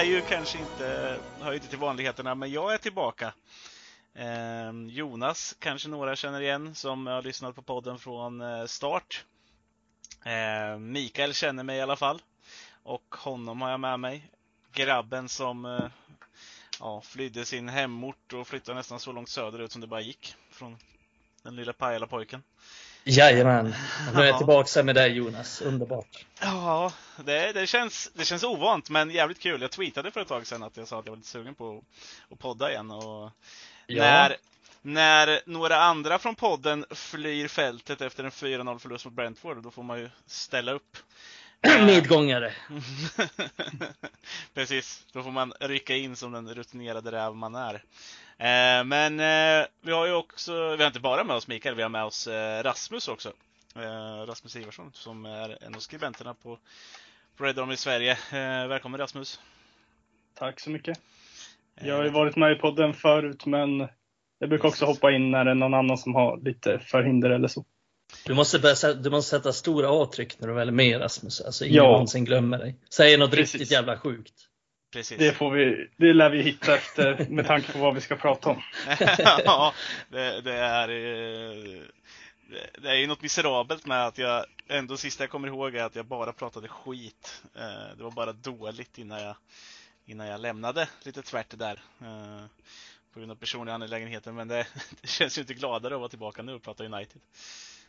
det är ju kanske inte, hör inte till vanligheterna, men jag är tillbaka. Eh, Jonas kanske några känner igen som har lyssnat på podden från eh, start. Eh, Mikael känner mig i alla fall. Och honom har jag med mig. Grabben som eh, ja, flydde sin hemort och flyttade nästan så långt söderut som det bara gick. Från den lilla Pajala-pojken. Jajamän, nu är jag tillbaka med dig Jonas, underbart. Ja, det, det, känns, det känns ovant men jävligt kul. Jag tweetade för ett tag sedan att jag sa att jag var lite sugen på att podda igen. Och ja. när, när några andra från podden flyr fältet efter en 4-0 förlust mot Brentford, då får man ju ställa upp. Medgångare. Precis, då får man rycka in som den rutinerade räv man är. Eh, men eh, vi har ju också, vi har inte bara med oss Mikael, vi har med oss eh, Rasmus också. Rasmus Ivarsson som är en av skribenterna på Red Army Sverige. Välkommen Rasmus! Tack så mycket! Jag har ju varit med i podden förut men jag brukar också hoppa in när det är någon annan som har lite förhinder eller så. Du måste, börja, du måste sätta stora avtryck när du väl är med Rasmus, alltså ingen ja. någonsin glömmer dig. Säger något Precis. riktigt jävla sjukt. Precis. Det, får vi, det lär vi hitta efter med tanke på vad vi ska prata om. ja, det, det är eh, det är ju något miserabelt med att jag ändå sista jag kommer ihåg är att jag bara pratade skit. Eh, det var bara dåligt innan jag, innan jag lämnade lite tvärt där. Eh, på grund av personliga angelägenheter. Men det, det känns ju inte gladare att vara tillbaka nu och prata United.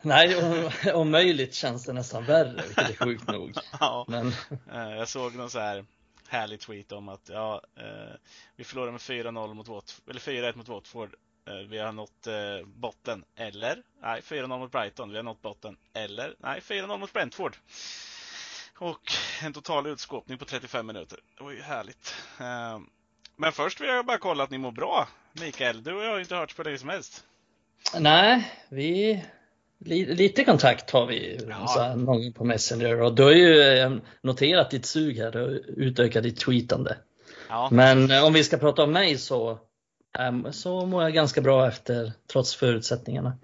Nej, om, om möjligt känns det nästan värre, vilket är sjukt nog. ja, Men... Jag såg någon så här härlig tweet om att ja, eh, vi förlorade med 4-0 mot Watford, eller 4-1 mot Watford. Eh, vi har nått eh, botten. Eller, nej, 4-0 mot Brighton. Vi har nått botten. Eller, nej, 4-0 mot Brentford. Och en total utskåpning på 35 minuter. Det var ju härligt. Eh, men först vill jag bara kolla att ni mår bra. Mikael, du och jag har inte hört på dig som helst. Nej, vi Lite kontakt har vi ja. så här, någon gång på Messenger och du har ju eh, noterat ditt sug här och utökat ditt tweetande. Ja. Men eh, om vi ska prata om mig så, ehm, så mår jag ganska bra efter, trots förutsättningarna.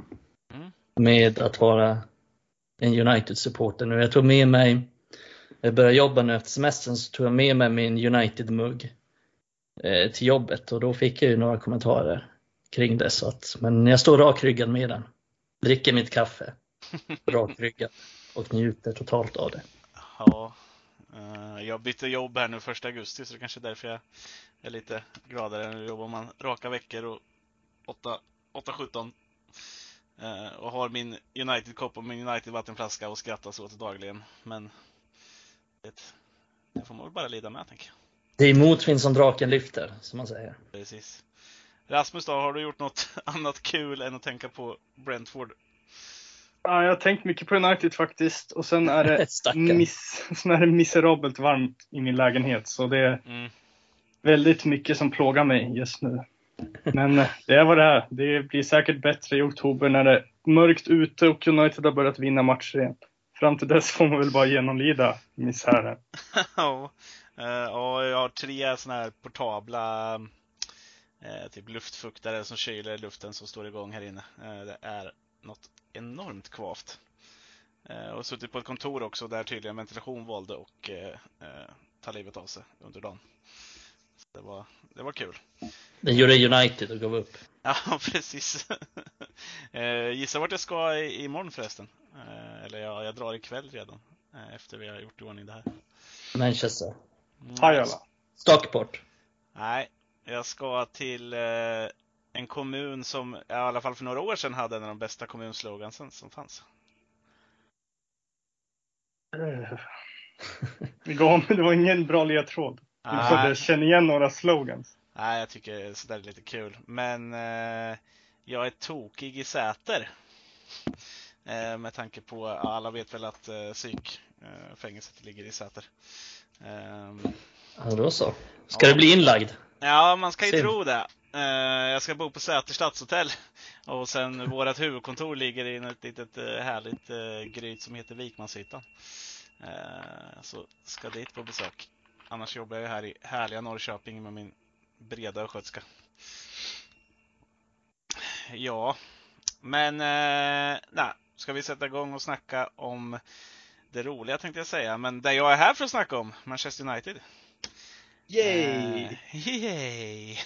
Mm. Med att vara en United-supporter nu. Jag tog med mig, jag började jobba nu efter semestern, så tog jag med mig min United-mugg eh, till jobbet och då fick jag ju några kommentarer kring det. Så att, men jag står rakryggad med den dricker mitt kaffe rakryggat och njuter totalt av det. Ja, eh, jag bytte jobb här nu första augusti så det kanske är därför jag är lite gladare. Nu jobbar man raka veckor och 8-17 eh, och har min United-kopp och min United-vattenflaska och skrattas åt dagligen. Men det, det får man väl bara lida med, tänker jag. Det är motvind som draken lyfter, som man säger. Precis. Rasmus då, har du gjort något annat kul än att tänka på Brentford? Ja, jag har tänkt mycket på United faktiskt och sen är det, miss, sen är det miserabelt varmt i min lägenhet så det är mm. väldigt mycket som plågar mig just nu. Men eh, det är vad det är. Det blir säkert bättre i oktober när det är mörkt ute och United har börjat vinna matcher igen. Fram till dess får man väl bara genomlida misären. ja, uh, jag har tre sådana här portabla eh, typ luftfuktare som kyler luften som står igång här inne. Eh, det är något enormt kvavt. Eh, och suttit på ett kontor också där tydligen ventilation valde och eh, eh, ta livet av sig under dagen. Så det, var, det var kul. Det gjorde United och gav upp. Ja, precis. eh, gissa vart jag ska imorgon förresten. Eh, eller ja, jag drar ikväll redan. Eh, efter vi har gjort i ordning det här. Manchester. Pajala. Stockport. Nej, jag ska till eh, en kommun som i alla fall för några år sedan hade en av de bästa kommunslogansen som fanns. det var ingen bra ledtråd. Du känner igen några slogans. Nej, jag tycker sådär är lite kul. Men eh, jag är tokig i Säter. Eh, med tanke på, alla vet väl att eh, psykfängelset eh, ligger i Säter. Eh, ja, då så. Ska ja. det bli inlagd? Ja, man ska ju Sim. tro det. Uh, jag ska bo på Säter stadshotell och sen vårt huvudkontor ligger i ett litet uh, härligt uh, gryt som heter Vikmanshyttan. Så ska dit på besök. Annars jobbar jag här i härliga Norrköping med min breda östgötska. Ja, men nej, ska vi sätta igång och snacka om det roliga tänkte jag säga, men det jag är här för att snacka om, Manchester United. Yay! Uh, yay!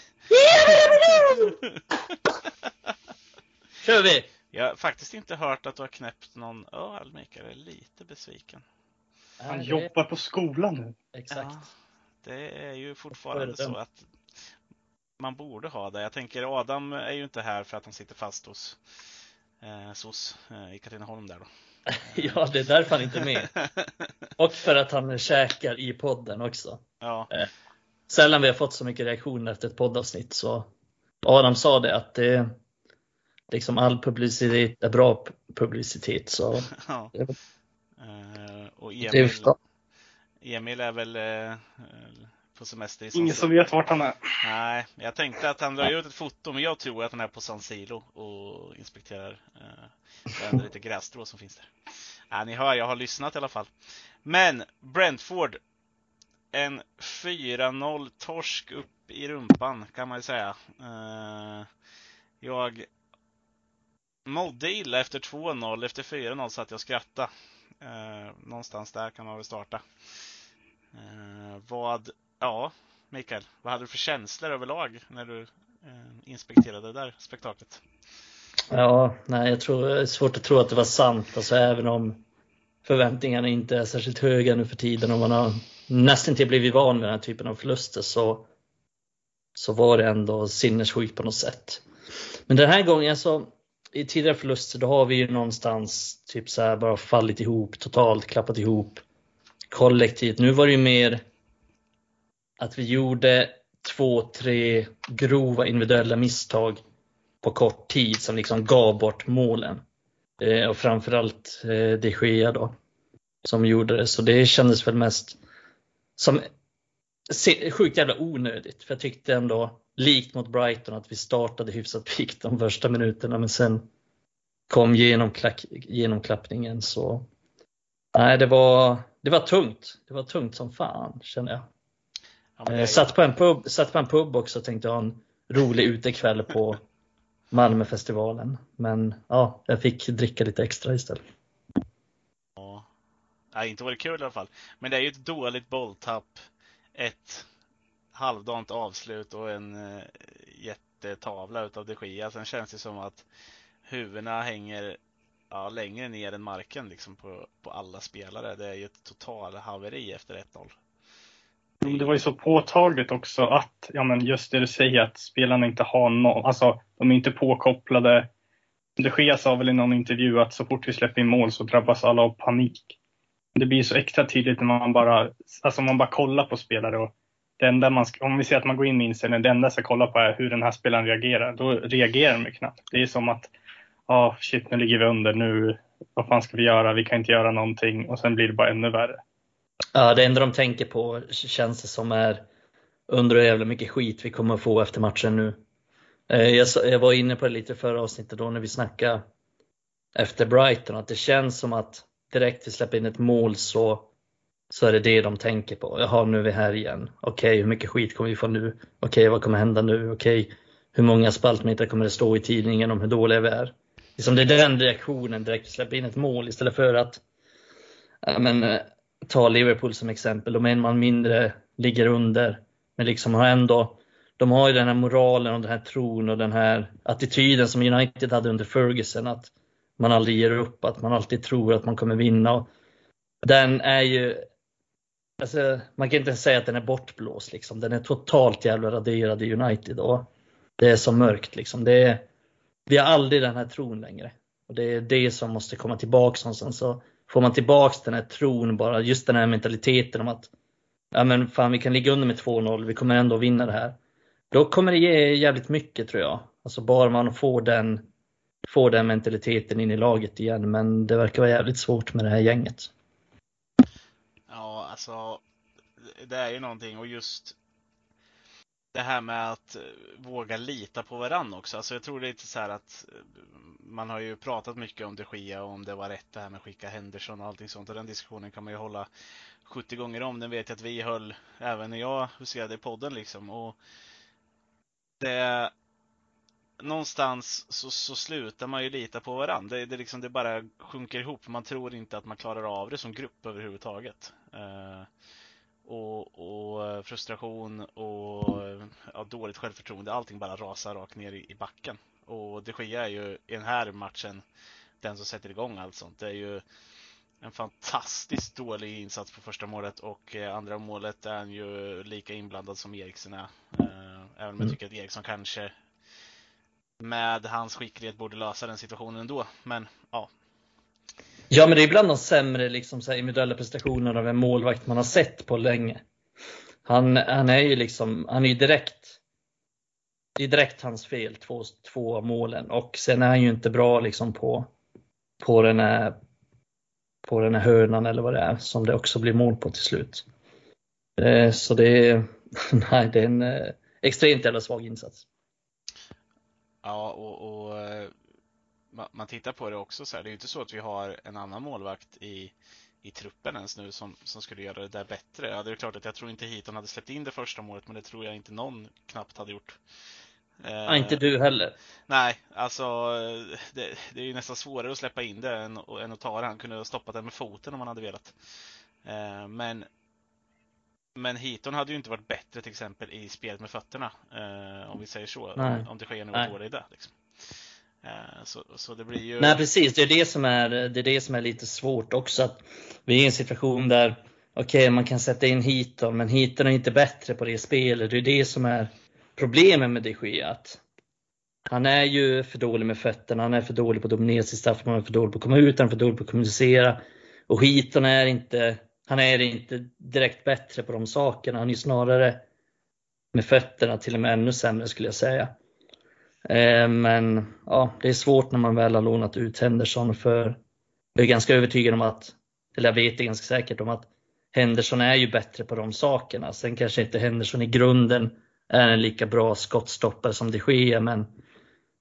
kör vi! Jag har faktiskt inte hört att du har knäppt någon öl, Mikael. Jag är lite besviken. Han det... jobbar på skolan nu. Exakt. Ja, det är ju fortfarande så att man borde ha det. Jag tänker Adam är ju inte här för att han sitter fast hos eh, SOS eh, i Katrineholm där då. ja, det är därför han inte är med. Och för att han käkar i podden också. Ja. Eh, sällan vi har fått så mycket reaktioner efter ett poddavsnitt så Adam sa det att det liksom all publicitet är bra publicitet. Så, ja. uh, och Emil, Emil är väl uh, på semester i San Ingen som vet vart han är. Nej, jag tänkte att han drar ut ett foto, men jag tror att han är på San Siro och inspekterar uh, lite grässtrå som finns där. Ja, ni hör, jag har lyssnat i alla fall. Men Brentford, en 4-0 torsk upp i rumpan kan man ju säga. Eh, jag mådde illa efter 2-0. Efter 4-0 satt jag och skrattade. Eh, någonstans där kan man väl starta. Eh, vad, ja, Mikael, vad hade du för känslor överlag när du inspekterade det där spektaklet? Ja, nej, jag tror det är svårt att tro att det var sant, alltså även om förväntningarna inte är särskilt höga nu för tiden och man har nästan till blivit van med den här typen av förluster så, så var det ändå sinnessjukt på något sätt. Men den här gången alltså, i tidigare förluster då har vi ju någonstans typ så här bara fallit ihop totalt, klappat ihop kollektivt. Nu var det ju mer att vi gjorde två, tre grova individuella misstag på kort tid som liksom gav bort målen. Eh, och framförallt eh, de Gea då som gjorde det. Så det kändes väl mest som sjukt jävla onödigt. För jag tyckte ändå likt mot Brighton att vi startade hyfsat piggt de första minuterna men sen kom genomklappningen så nej det var, det var tungt. Det var tungt som fan känner jag. Ja, eh, satt, på en pub, satt på en pub också och tänkte ha en rolig utekväll på Malmöfestivalen. Men ja, jag fick dricka lite extra istället. Nej, inte var det kul i alla fall. Men det är ju ett dåligt bolltapp. Ett halvdant avslut och en eh, jättetavla utav de Gia. Sen känns det som att huvudena hänger ja, längre ner än marken liksom på, på alla spelare. Det är ju ett total haveri efter 1-0. Det var ju så påtagligt också att, ja men just det du säger att spelarna inte har någon, alltså de är inte påkopplade. De Gea sa väl i någon intervju att så fort vi släpper in mål så drabbas alla av panik. Det blir så extra tydligt när man bara, alltså man bara kollar på spelare och det enda man, om vi säger att man går in med inställningen, det enda jag ska kolla på är hur den här spelaren reagerar. Då reagerar de knappt. Det är som att, ja oh, shit nu ligger vi under, nu, vad fan ska vi göra, vi kan inte göra någonting och sen blir det bara ännu värre. Ja, det enda de tänker på känns det som är undrar hur jävla mycket skit vi kommer att få efter matchen nu. Eh, jag, jag var inne på det lite förra avsnittet då när vi snackade efter Brighton, att det känns som att direkt vi släpper in ett mål så så är det det de tänker på. Jaha, nu är vi här igen. Okej, okay, hur mycket skit kommer vi få nu? Okej, okay, vad kommer hända nu? Okej, okay, hur många spaltmeter kommer det stå i tidningen om hur dåliga vi är? Liksom det är den reaktionen direkt vi släpper in ett mål istället för att ja, men, eh, ta Liverpool som exempel. De är en man mindre, ligger under, men liksom har ändå de har ju den här moralen och den här tron och den här attityden som United hade under Ferguson att man aldrig ger upp, att man alltid tror att man kommer vinna. Den är ju Alltså, man kan inte säga att den är bortblåst. Liksom. Den är totalt jävla raderad i United. Och det är så mörkt. Liksom. Det är, vi har aldrig den här tron längre. Och Det är det som måste komma tillbaks någonstans. Så får man tillbaks den här tron, bara just den här mentaliteten om att ja, men fan, vi kan ligga under med 2-0, vi kommer ändå vinna det här. Då kommer det ge jävligt mycket tror jag. Alltså bara man får den, Få den mentaliteten in i laget igen. Men det verkar vara jävligt svårt med det här gänget Ja alltså det är ju någonting och just det här med att våga lita på varandra också. Alltså jag tror det är lite så här att man har ju pratat mycket om de Gia och om det var rätt det här med att skicka Henderson och allting sånt. Och den diskussionen kan man ju hålla 70 gånger om. Den vet jag att vi höll även när jag huserade i podden liksom. Och det, någonstans så, så slutar man ju lita på varandra. Det, det, liksom, det bara sjunker ihop. Man tror inte att man klarar av det som grupp överhuvudtaget. Uh, och, och, frustration och ja, dåligt självförtroende. Allting bara rasar rakt ner i, i backen. Och de Gea är ju i den här matchen den som sätter igång allt sånt. Det är ju en fantastiskt dålig insats på första målet och eh, andra målet är han ju lika inblandad som Eriksen är. Eh, även om jag mm. tycker att Eriksson kanske med hans skicklighet borde lösa den situationen ändå. Men ja. Ja, men det är bland de sämre liksom, så här, individuella prestationerna av en målvakt man har sett på länge. Han, han är ju liksom, han är ju direkt det är direkt hans fel, två, två av målen. Och sen är han ju inte bra liksom på, på den här på den här hörnan eller vad det är som det också blir mål på till slut. Eh, så det är, nej, det är en eh, extremt jävla svag insats. Ja, och, och eh, man tittar på det också så här. Det är ju inte så att vi har en annan målvakt i, i truppen ens nu som, som skulle göra det där bättre. Ja, det är klart att jag tror inte Hiton hade släppt in det första målet, men det tror jag inte någon knappt hade gjort. Ja, inte du heller. Nej, alltså det, det, är ju nästan svårare att släppa in det än, än att ta det. Han kunde ha stoppat det med foten om han hade velat. Eh, men men Hiton hade ju inte varit bättre till exempel i spelet med fötterna. Eh, om vi säger så. Nej. Om det sker nu var dålig där. Liksom. Eh, så, så det blir ju... Nej precis, det är det som är, det är, det som är lite svårt också. Att vi är i en situation där okej, okay, man kan sätta in Hiton, men Hiton är inte bättre på det spelet. Det är det som är problemet med de Gea. Att han är ju för dålig med fötterna, han är för dålig på att dominera sitt straff, han är för dålig på att komma ut, han är för dålig på att kommunicera. Och Hiton är inte, han är inte direkt bättre på de sakerna, han är snarare med fötterna till och med ännu sämre skulle jag säga. Eh, men ja, det är svårt när man väl har lånat ut Henderson för jag är ganska övertygad om att, eller jag vet det ganska säkert om att Henderson är ju bättre på de sakerna. Sen kanske inte Henderson i grunden är en lika bra skottstoppare som de Gea, men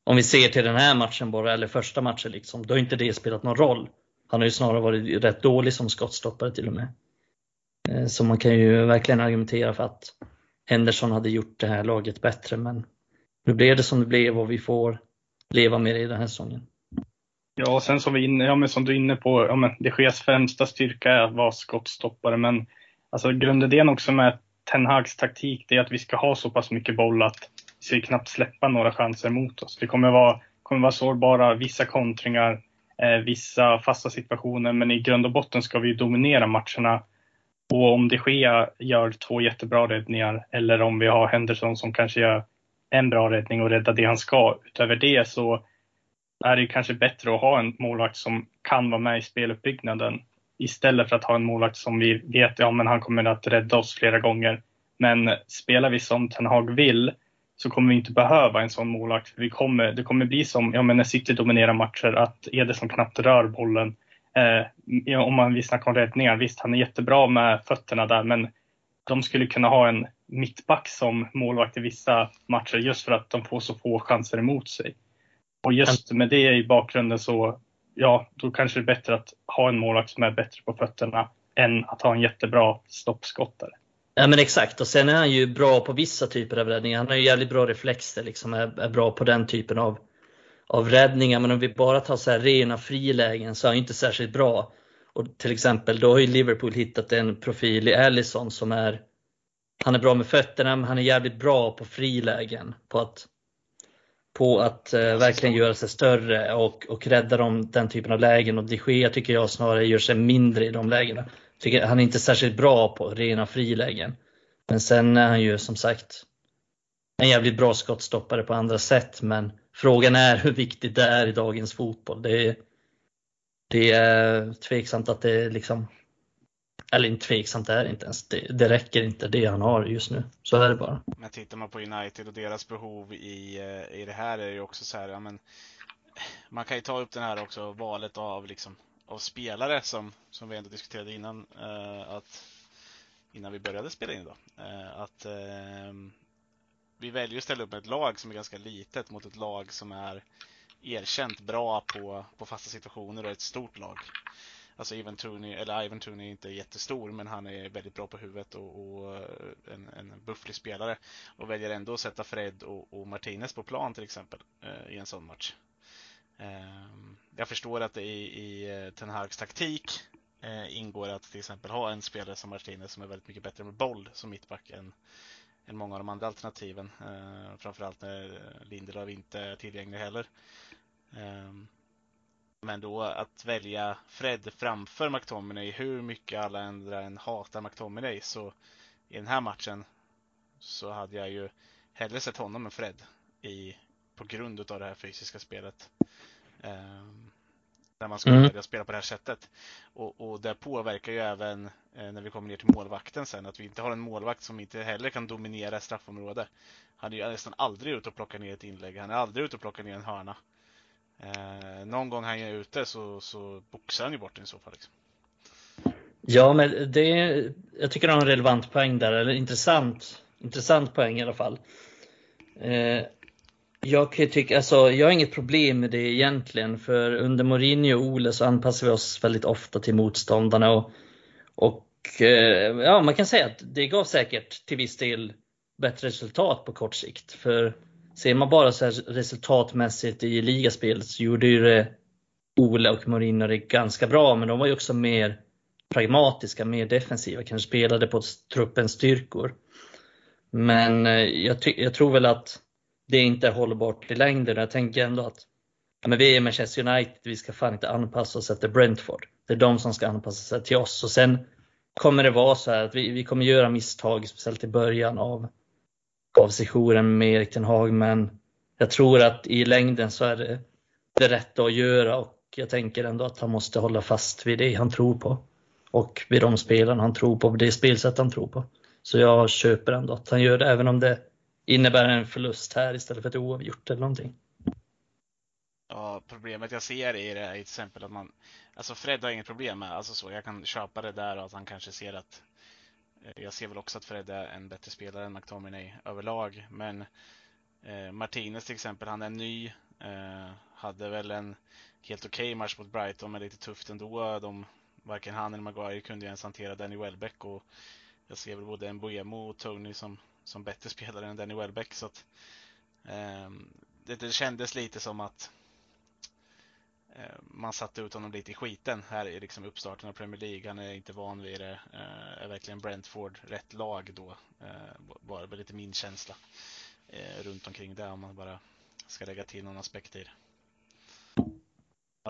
om vi ser till den här matchen bara, eller första matchen, liksom, då har inte det spelat någon roll. Han har ju snarare varit rätt dålig som skottstoppare till och med. Eh, så man kan ju verkligen argumentera för att Henderson hade gjort det här laget bättre, men nu blev det som det blev och vi får leva med det i den här säsongen. Ja, och sen som, vi inne, ja, men som du är inne på, ja, men det Geas främsta styrka är att vara skottstoppare, men alltså grundidén också med Ten Hags taktik det är att vi ska ha så pass mycket boll att vi ska knappt släppa några chanser mot oss. Vi kommer vara, kommer vara sårbara, vissa kontringar, Eh, vissa fasta situationer, men i grund och botten ska vi dominera matcherna. Och om de Gea gör två jättebra räddningar eller om vi har Henderson som kanske gör en bra räddning och räddar det han ska. Utöver det så är det kanske bättre att ha en målvakt som kan vara med i speluppbyggnaden Istället för att ha en målvakt som vi vet, ja men han kommer att rädda oss flera gånger. Men spelar vi som Ten Hag vill så kommer vi inte behöva en sån målvakt. För vi kommer, det kommer bli som ja, men när City dominerar matcher, att Ederson knappt rör bollen. Eh, om man vill snacka om räddningar, visst han är jättebra med fötterna där, men de skulle kunna ha en mittback som målvakt i vissa matcher just för att de får så få chanser emot sig. Och just med det i bakgrunden så ja, då kanske det är bättre att ha en målvakt som är bättre på fötterna än att ha en jättebra stoppskottare. Ja men exakt och sen är han ju bra på vissa typer av räddningar. Han har ju jävligt bra reflexer, liksom, är, är bra på den typen av, av räddningar. Men om vi bara tar så här rena frilägen så är han ju inte särskilt bra. Och till exempel då har ju Liverpool hittat en profil i Allison som är han är bra med fötterna men han är jävligt bra på frilägen. På att på att eh, verkligen göra sig större och, och rädda dem, den typen av lägen. Och de Gea tycker jag snarare gör sig mindre i de lägena. Tycker, han är inte särskilt bra på rena frilägen. Men sen är han ju som sagt en jävligt bra skottstoppare på andra sätt. Men frågan är hur viktigt det är i dagens fotboll. Det är, det är tveksamt att det liksom eller inte tveksamt är det inte ens. Det, det, räcker inte det han har just nu. Så är det bara. Men tittar man på United och deras behov i, eh, i det här är det ju också så här, ja men man kan ju ta upp den här också, valet av liksom av spelare som, som vi ändå diskuterade innan eh, att innan vi började spela in idag. Eh, att eh, vi väljer att ställa upp med ett lag som är ganska litet mot ett lag som är erkänt bra på, på fasta situationer och ett stort lag. Alltså Ivan Tooney, eller Ivan Tooney är inte jättestor men han är väldigt bra på huvudet och, och eh, en, en bufflig spelare. Och väljer ändå att sätta Fred och, och Martinez på plan till exempel eh, i en sån match. Eh, jag förstår att det i, i eh, Ten Hags taktik eh, ingår att till exempel ha en spelare som Martinez som är väldigt mycket bättre med boll som mittback än, än många av de andra alternativen. Eh, framförallt när eh, Lindelöf inte är tillgänglig heller. Eh, men då att välja Fred framför McTominay, hur mycket alla andra än hatar McTominay, så i den här matchen så hade jag ju hellre sett honom än Fred i, på grund av det här fysiska spelet. Um, när man ska mm. välja spela på det här sättet. Och, och det påverkar ju även eh, när vi kommer ner till målvakten sen, att vi inte har en målvakt som inte heller kan dominera straffområdet. Han är ju nästan aldrig ute och plockar ner ett inlägg, han är aldrig ute och plockar ner en hörna. Eh, någon gång han är ute så, så boxar han ju bort den i så fall. Liksom. Ja, men det, jag tycker du har en relevant poäng där, eller intressant, intressant poäng i alla fall. Eh, jag kan tycka, alltså, jag har inget problem med det egentligen, för under Mourinho och Ole så anpassar vi oss väldigt ofta till motståndarna och, och eh, ja, man kan säga att det gav säkert till viss del bättre resultat på kort sikt. För Ser man bara så resultatmässigt i ligaspelet så gjorde ju det Ole och Mourinho det ganska bra, men de var ju också mer pragmatiska, mer defensiva, kanske spelade på truppens styrkor. Men eh, jag, jag tror väl att det är inte hållbart i längden. Jag tänker ändå att ja, men vi är Manchester United, vi ska fan inte anpassa oss efter Brentford. Det är de som ska anpassa sig till oss. Och sen kommer det vara så här att vi, vi kommer göra misstag, speciellt i början av av sessionen med Erik Ten Hag, men jag tror att i längden så är det det rätta att göra och jag tänker ändå att han måste hålla fast vid det han tror på. Och vid de spelarna han tror på, det spelsätt han tror på. Så jag köper ändå att han gör det, även om det innebär en förlust här istället för ett oavgjort eller någonting. Ja, problemet jag ser i det är till exempel att man, alltså Fred har inget problem med, alltså så, jag kan köpa det där och att han kanske ser att eh, jag ser väl också att Fred är en bättre spelare än McTominay överlag, men eh, Martinez till exempel, han är ny. Eh, hade väl en helt okej okay match mot Brighton, men lite tufft ändå. De, varken han eller Maguire kunde ju ens hantera Danny Welbeck och jag ser väl både Mbuemo och Tony som, som bättre spelare än Danny Welbeck. Så att, eh, det, det kändes lite som att Eh, man satte ut honom lite i skiten här i liksom uppstarten av Premier League. Han är inte van vid det. Eh, är verkligen Brentford rätt lag då? Bara eh, lite min känsla runt omkring det om man bara ska lägga till någon aspekt i det.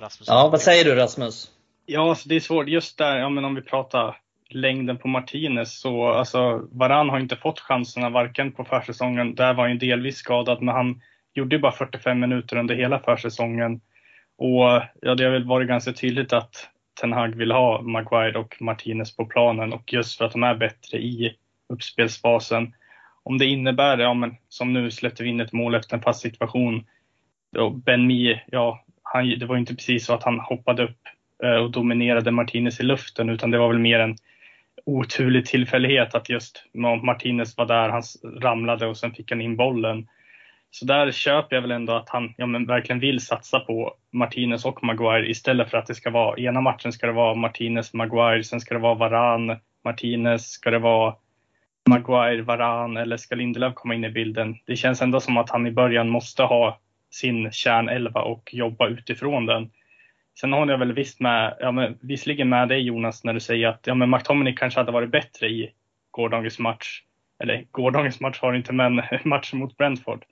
Rasmus, ja, vad säger du Rasmus? Ja, alltså det är svårt. Just där, ja, men om vi pratar längden på Martinez så alltså Varan har inte fått chanserna varken på försäsongen. Där var han delvis skadad, men han gjorde bara 45 minuter under hela försäsongen. Och ja, det har väl varit ganska tydligt att Ten Hag vill ha Maguire och Martinez på planen och just för att de är bättre i uppspelsfasen. Om det innebär, ja men som nu släppte vi in ett mål efter en fast situation. ben Mee, ja, han, det var inte precis så att han hoppade upp eh, och dominerade Martinez i luften utan det var väl mer en oturlig tillfällighet att just Martinez var där, han ramlade och sen fick han in bollen. Så där köper jag väl ändå att han ja, men verkligen vill satsa på Martinez och Maguire istället för att det ska vara, ena matchen ska det vara Martinez, Maguire, sen ska det vara Varan, Martinez, ska det vara Maguire, Varan eller ska Lindelöf komma in i bilden? Det känns ändå som att han i början måste ha sin kärnelva och jobba utifrån den. Sen håller jag väl visst med, ja, men visserligen med dig Jonas när du säger att ja, men McTominay kanske hade varit bättre i gårdagens match. Eller gårdagens match har inte, men matchen mot Brentford.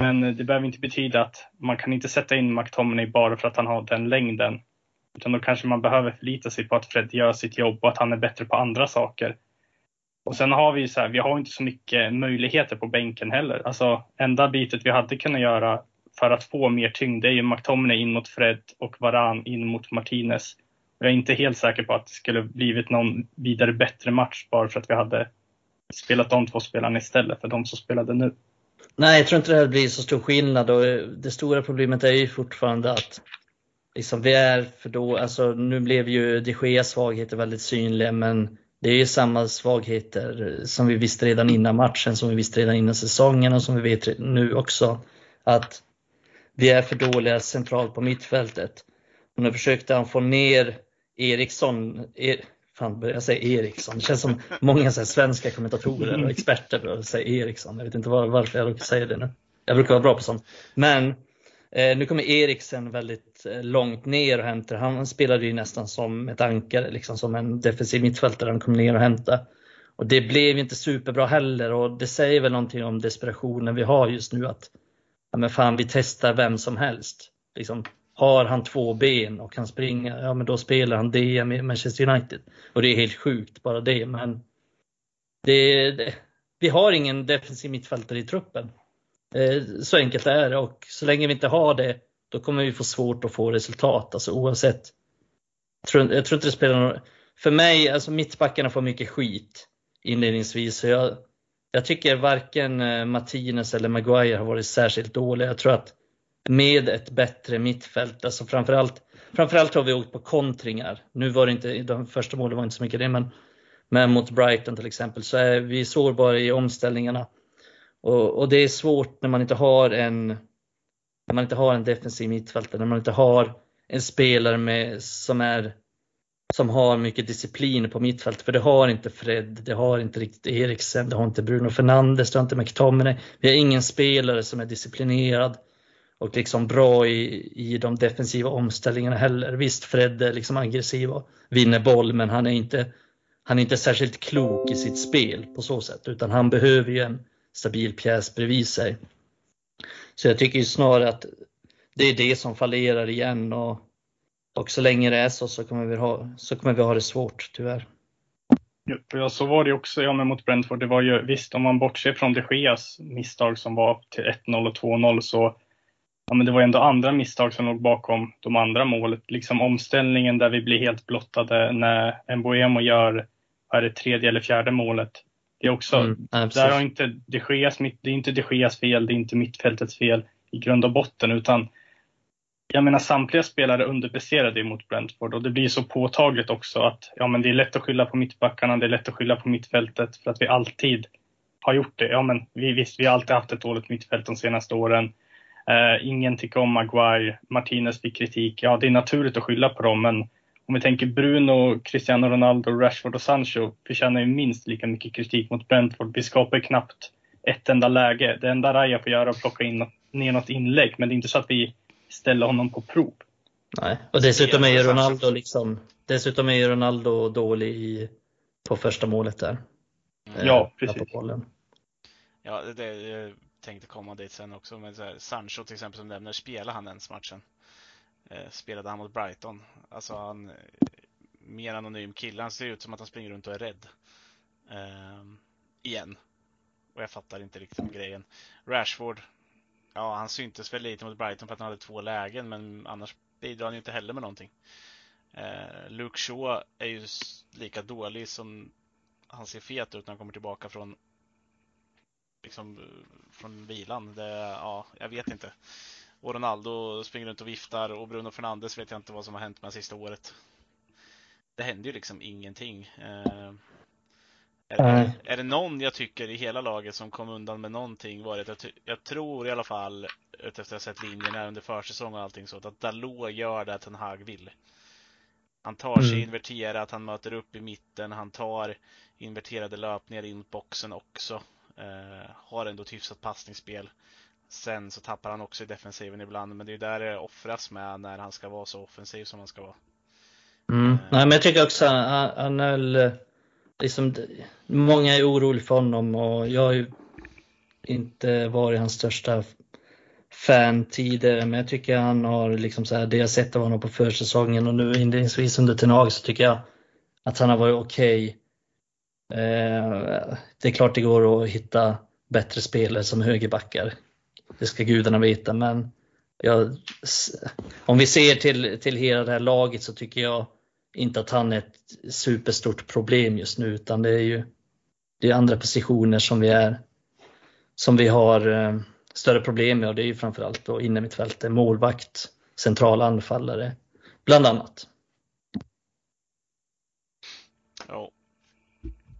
Men det behöver inte betyda att man kan inte sätta in McTominay bara för att han har den längden. Utan då kanske man behöver förlita sig på att Fred gör sitt jobb och att han är bättre på andra saker. Och sen har vi ju så här, vi har inte så mycket möjligheter på bänken heller. Alltså enda bitet vi hade kunnat göra för att få mer tyngd, det är ju McTominay in mot Fred och Varan in mot Martinez. Jag är inte helt säker på att det skulle blivit någon vidare bättre match bara för att vi hade spelat de två spelarna istället för de som spelade nu. Nej, jag tror inte det här blir så stor skillnad och eh, det stora problemet är ju fortfarande att liksom, vi är för då, alltså nu blev ju de Geas svagheter väldigt synliga men det är ju samma svagheter eh, som vi visste redan innan matchen, som vi visste redan innan säsongen och som vi vet nu också. Att vi är för dåliga centralt på mittfältet. Och nu försökte han få ner Eriksson, er, fan börjar jag säga Eriksson? Det känns som många så svenska kommentatorer och experter säger Eriksson. Jag vet inte var, varför jag råkar säga det nu. Jag brukar vara bra på sånt. Men eh, nu kommer Eriksen väldigt eh, långt ner och hämtar. Han spelade ju nästan som ett ankare, liksom som en defensiv mittfältare. Han kom ner och hämtade. Och det blev inte superbra heller och det säger väl någonting om desperationen vi har just nu att ja men fan vi testar vem som helst. Liksom, har han två ben och kan springa, ja men då spelar han DM i Manchester United. Och det är helt sjukt bara det men det, det, vi har ingen defensiv mittfältare i truppen. Eh, så enkelt är det och så länge vi inte har det då kommer vi få svårt att få resultat alltså oavsett. Jag tror, jag tror inte det spelar någon För mig, alltså mittbackarna får mycket skit inledningsvis. Så jag, jag tycker varken eh, Martinez eller Maguire har varit särskilt dåliga. Jag tror att med ett bättre mittfält, alltså framförallt, framförallt har vi åkt på kontringar. Nu var det inte, de första målen var inte så mycket det, men, men mot Brighton till exempel så är vi sårbara i omställningarna. Och, och, det är svårt när man inte har en när man inte har en defensiv mittfältare, när man inte har en spelare med, som är som har mycket disciplin på mittfältet. För det har inte Fred, det har inte riktigt Eriksen, det har inte Bruno Fernandes, det har inte McTominay. Vi har ingen spelare som är disciplinerad och liksom bra i, i de defensiva omställningarna heller. Visst, Fred är liksom aggressiv och vinner boll, men han är inte, han är inte särskilt klok i sitt spel på så sätt, utan han behöver ju en stabil pjäs bredvid sig. Så jag tycker ju snarare att det är det som fallerar igen och och så länge det är så så kommer vi ha, så kommer vi ha det svårt tyvärr. Ja, så var det också ja, mot Brentford. Det var ju visst, om man bortser från de Geas misstag som var till 1-0 och 2-0 så ja, men det var ändå andra misstag som låg bakom de andra målen. Liksom omställningen där vi blir helt blottade när Mboemo gör, är det tredje eller fjärde målet. Det är också, mm, där har inte de Geas, det är inte de Geas fel, det är inte mittfältets fel i grund och botten, utan jag menar samtliga spelare underpresterade mot Brentford och det blir så påtagligt också att ja, men det är lätt att skylla på mittbackarna, det är lätt att skylla på mittfältet för att vi alltid har gjort det. Ja, men vi, visst, vi har alltid haft ett dåligt mittfält de senaste åren. Eh, ingen tycker om Maguire, Martinez fick kritik. Ja, det är naturligt att skylla på dem, men om vi tänker Bruno, Cristiano Ronaldo, Rashford och Sancho förtjänar ju minst lika mycket kritik mot Brentford. Vi skapar knappt ett enda läge. Det enda Raja får göra är att plocka in ner något inlägg, men det är inte så att vi ställa honom på prov. Nej, och dessutom är ju Ronaldo liksom, dessutom är Ronaldo dålig i, på första målet där. Mm. Ja, precis. Ja, det, jag tänkte komma dit sen också, men så här, Sancho till exempel som nämner, spelade han ens matchen? Eh, spelade han mot Brighton? Alltså han, mer anonym kille, han ser ut som att han springer runt och är rädd. Eh, igen. Och jag fattar inte riktigt grejen. Rashford, Ja, han syntes väl lite mot Brighton för att han hade två lägen, men annars bidrar han ju inte heller med någonting. Eh, Luke Shaw är ju lika dålig som han ser fet ut när han kommer tillbaka från liksom från vilan. Det, ja, jag vet inte. Och Ronaldo springer runt och viftar och Bruno Fernandes vet jag inte vad som har hänt med sista året. Det händer ju liksom ingenting. Eh, är, det, är det någon jag tycker i hela laget som kom undan med någonting var det jag, jag tror i alla fall, efter att ha sett linjerna under försäsong och allting så, att Dalot gör det Ten Hag vill. Han tar sig mm. inverterat, han möter upp i mitten, han tar inverterade löpningar in mot boxen också. Eh, har ändå ett hyfsat passningsspel. Sen så tappar han också i defensiven ibland, men det är där det offras med när han ska vara så offensiv som han ska vara. Mm. Eh. Nej, men jag tycker också att han är liksom, många är oroliga för honom och jag har ju inte varit hans största fan tidigare men jag tycker han har liksom så här, det jag sett av honom på försäsongen och nu inledningsvis under Tenag så tycker jag att han har varit okej. Okay. Eh, det är klart det går att hitta bättre spelare som högerbackar. Det ska gudarna veta men jag, om vi ser till, till hela det här laget så tycker jag inte att han är ett superstort problem just nu utan det är ju det är andra positioner som vi är som vi har eh, större problem med och det är ju framförallt då inne mittfältet, målvakt, centrala anfallare bland annat. Ja,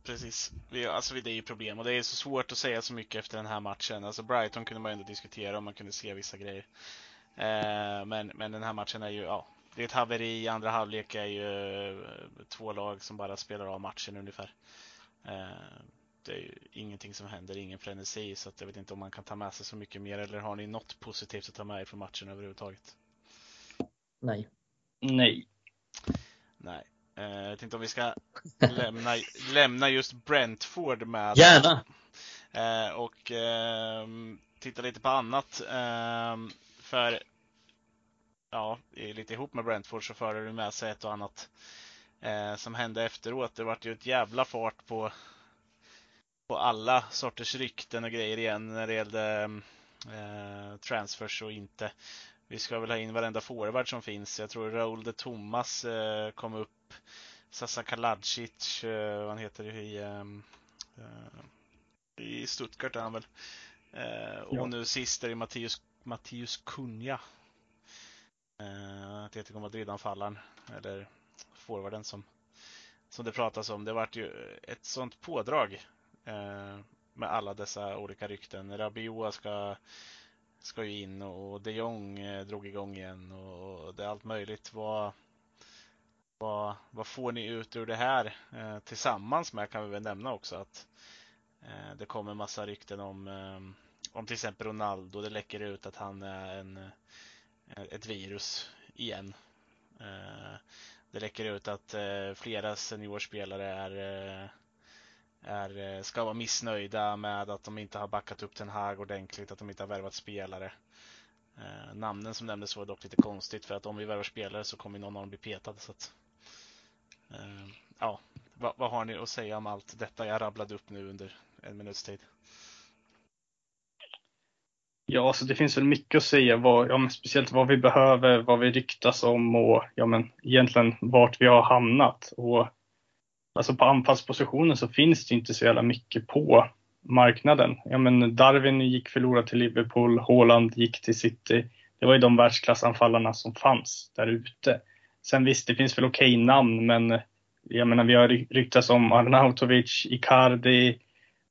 precis. Alltså det är ju problem och det är så svårt att säga så mycket efter den här matchen. Alltså Brighton kunde man ändå diskutera om man kunde se vissa grejer. Eh, men, men den här matchen är ju, ja, det är ett haveri. Andra halvlek är ju två lag som bara spelar av matchen ungefär. Det är ju ingenting som händer, ingen frenesi, så att jag vet inte om man kan ta med sig så mycket mer. Eller har ni något positivt att ta med er från matchen överhuvudtaget? Nej. Nej. Nej. Jag vet inte om vi ska lämna, lämna just Brentford med. Gärna! Och titta lite på annat. För ja, lite ihop med Brentford så förde det med sig ett och annat eh, som hände efteråt. Det vart ju ett jävla fart på, på alla sorters rykten och grejer igen när det gällde eh, transfers och inte. Vi ska väl ha in varenda forward som finns. Jag tror Raul de Thomas eh, kom upp. Sasa Kaladzic, eh, vad han heter i, ehm, eh, i Stuttgart är han väl. Eh, och ja. nu sist är det Mattius Kunja Eh, Atletico Madrid-anfallaren, eller forwarden som, som det pratas om. Det vart ju ett sånt pådrag eh, med alla dessa olika rykten. Rabiot ska, ska ju in och de Jong eh, drog igång igen och det är allt möjligt. Vad, vad, vad får ni ut ur det här eh, tillsammans med kan vi väl nämna också att eh, det kommer massa rykten om, eh, om till exempel Ronaldo. Det läcker ut att han är en Eh, ett virus igen. Eh, det läcker ut att eh, flera seniorspelare är, är, ska vara missnöjda med att de inte har backat upp Ten Hag ordentligt, att de inte har värvat spelare. Namnen som nämndes var dock lite konstigt för att om vi värvar spelare så kommer någon av dem bli petad. Så att, ja, vad, vad har ni att säga om allt detta jag rabblade upp nu under en minuts tid? Ja, alltså det finns väl mycket att säga, vad, ja, speciellt vad vi behöver, vad vi ryktas om och ja, men egentligen vart vi har hamnat. Och, alltså på anfallspositionen så finns det inte så jävla mycket på marknaden. Ja, men Darwin gick förlorad till Liverpool, Haaland gick till City. Det var ju de världsklassanfallarna som fanns där ute. Sen visst, det finns väl okej namn, men jag menar, vi har ryktats om Arnautovic, Icardi,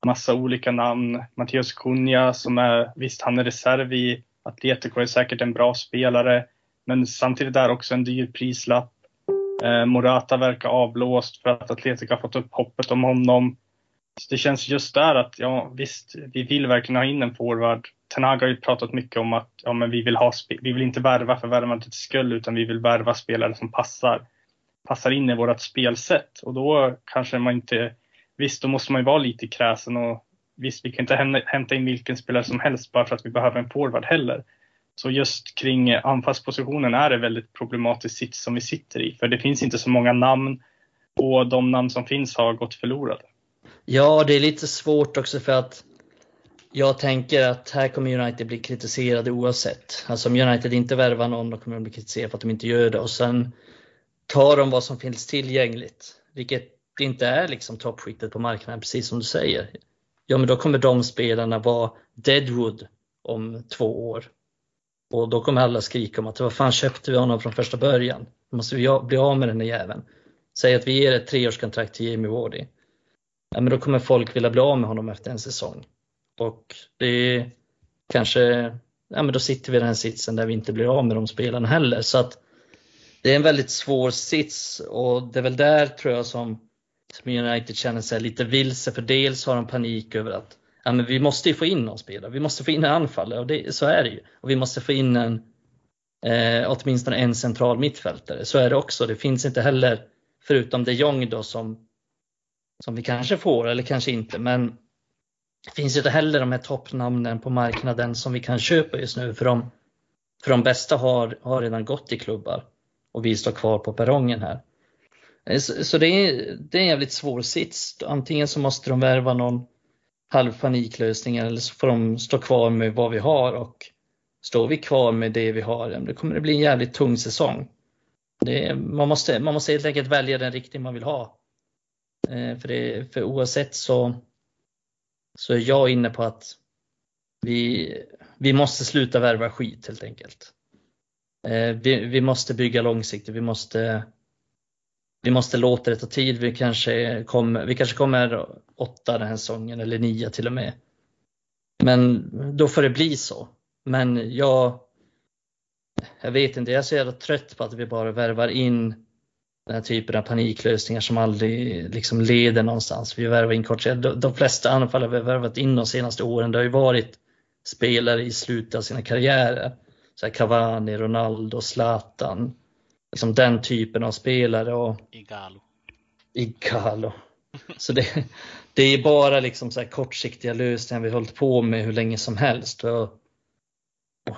massa olika namn. Matteus Cunha som är, visst han är reserv i Atletico, är säkert en bra spelare. Men samtidigt är också en dyr prislapp. Eh, Morata verkar avblåst för att Atletico har fått upp hoppet om honom. Så det känns just där att, ja visst, vi vill verkligen ha in en forward. Tenaga har ju pratat mycket om att ja, men vi, vill ha, vi vill inte värva för värvandets skull utan vi vill värva spelare som passar, passar in i vårt spelsätt. Och då kanske man inte visst, då måste man ju vara lite kräsen och visst, vi kan inte hämta in vilken spelare som helst bara för att vi behöver en forward heller. Så just kring anfallspositionen är det väldigt problematiskt sits som vi sitter i, för det finns inte så många namn och de namn som finns har gått förlorade. Ja, det är lite svårt också för att jag tänker att här kommer United bli kritiserade oavsett. Alltså om United inte värvar någon, då kommer de bli kritiserade för att de inte gör det och sen tar de vad som finns tillgängligt. Vilket det inte är liksom toppskiktet på marknaden, precis som du säger, ja men då kommer de spelarna vara deadwood om två år. Och då kommer alla skrika om att vad fan köpte vi honom från första början? Då måste vi bli av med den där jäveln. Säg att vi ger ett treårskontrakt till Jamie Wardy. Ja, men då kommer folk vilja bli av med honom efter en säsong. Och det är kanske, ja men då sitter vi i den här sitsen där vi inte blir av med de spelarna heller. Så att det är en väldigt svår sits och det är väl där tror jag som som United känner sig lite vilse för dels har de panik över att ja, men vi måste ju få in någon spelare, vi måste få in en anfallare och det, så är det ju. Och vi måste få in en, eh, åtminstone en central mittfältare, så är det också. Det finns inte heller, förutom de Jong då som, som vi kanske får eller kanske inte, men det finns inte heller de här toppnamnen på marknaden som vi kan köpa just nu för de, för de bästa har, har redan gått i klubbar och vi står kvar på perrongen här. Eh, så, så det, är, det är en jävligt svår sits. Antingen så måste de värva någon halvpaniklösning eller så får de stå kvar med vad vi har och står vi kvar med det vi har, då kommer det bli en jävligt tung säsong. Det, man, måste, man måste helt enkelt välja den riktning man vill ha. Eh, för, det, för oavsett så, så är jag inne på att vi, vi måste sluta värva skit helt enkelt. Eh, vi, vi måste bygga långsiktigt, vi måste vi måste låta det ta tid. Vi kanske kommer, vi kanske kommer åtta den här säsongen eller nio till och med. Men då får det bli så. Men jag, jag vet inte, jag är så jävla trött på att vi bara värvar in den här typen av paniklösningar som aldrig liksom leder någonstans. Vi värvar in kort de, de flesta anfallare vi har värvat in de senaste åren, det har ju varit spelare i slutet av sina karriärer. Så här Cavani, Ronaldo, Zlatan. Liksom den typen av spelare. Och... Igalo. Igalo. Så det, det är bara liksom så här kortsiktiga lösningar vi hållit på med hur länge som helst. Och,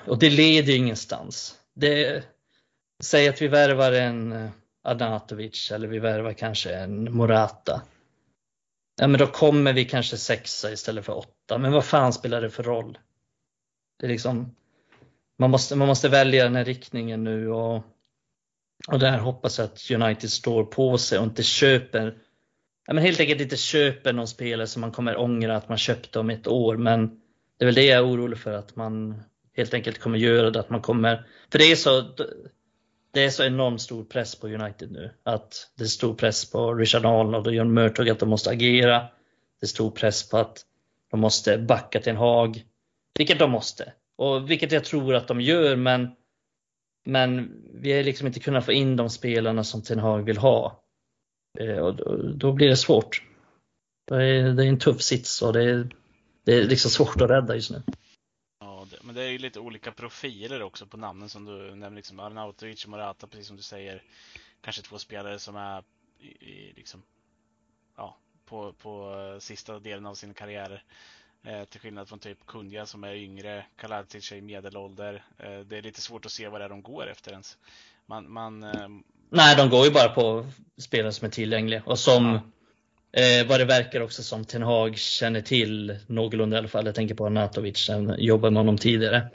och det leder ingenstans. Det, säg att vi värvar en eh, Adnatovic eller vi värvar kanske en Morata. Ja men då kommer vi kanske sexa istället för åtta. Men vad fan spelar det för roll? Det är liksom, man, måste, man måste välja den här riktningen nu och, och där hoppas jag att United står på sig och inte köper ja, men helt enkelt inte köper någon spelare som man kommer ångra att man köpte om ett år. Men det är väl det jag är orolig för att man helt enkelt kommer göra det. Att man kommer, för det är så det är så enormt stor press på United nu. Att det är stor press på Richard Arnold och John Murtog att de måste agera. Det är stor press på att de måste backa till en Haag. Vilket de måste. Och vilket jag tror att de gör men men vi har liksom inte kunnat få in de spelarna som Ten Hag vill ha. Eh, och då, blir det svårt. Det är, det är en tuff sits och det är, det är liksom svårt att rädda just nu. Ja, det, men det är ju lite olika profiler också på namnen som du nämner. Liksom Arnautovic och Morata, precis som du säger. Kanske två spelare som är i, i, liksom, ja, på, på sista delen av sin karriär. Eh, till skillnad från typ Kunja som är yngre, Kaladzic är i medelålder. Eh, det är lite svårt att se vad det är de går efter ens. Man, man, eh, Nej, de går ju bara på spelare som är tillgängliga och som eh, vad det verkar också som Ten Hag känner till någorlunda i alla fall. Jag tänker på Anatovic, som jobbade med honom tidigare.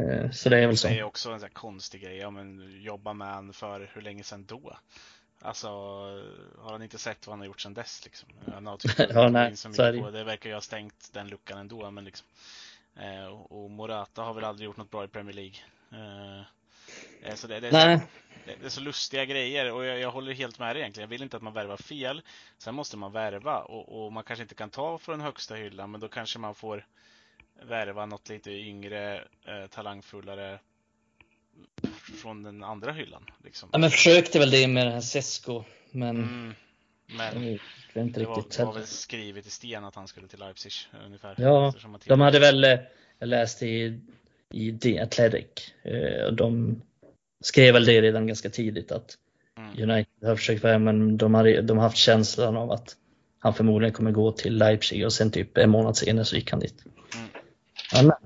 Eh, så det är väl så. Det är också en sån konstig grej. Ja, men jobba med honom för hur länge sedan då? Alltså, har han inte sett vad han har gjort sedan dess? Liksom? ja, nej, så är det. det verkar ju ha stängt den luckan ändå. Men liksom, eh, och Morata har väl aldrig gjort något bra i Premier League. Eh, eh så det, det, nej det är så lustiga grejer och jag, jag, håller helt med dig egentligen. Jag vill inte att man värvar fel. Sen måste man värva och, och, man kanske inte kan ta från högsta hyllan men då kanske man får värva något lite yngre, eh, talangfullare från den andra hyllan. Liksom. Ja, men försökte väl det med den här Sesko men mm, men det, inte det var, var väl skrivet i sten att han skulle till Leipzig ungefär. Ja, de hade väl, eh, jag läste i, i The Athletic, eh, de skrev väl det redan ganska tidigt att mm. United har försökt vara men de har, de har haft känslan av att han förmodligen kommer gå till Leipzig och sen typ en månad senare så gick han dit. Mm. Ja,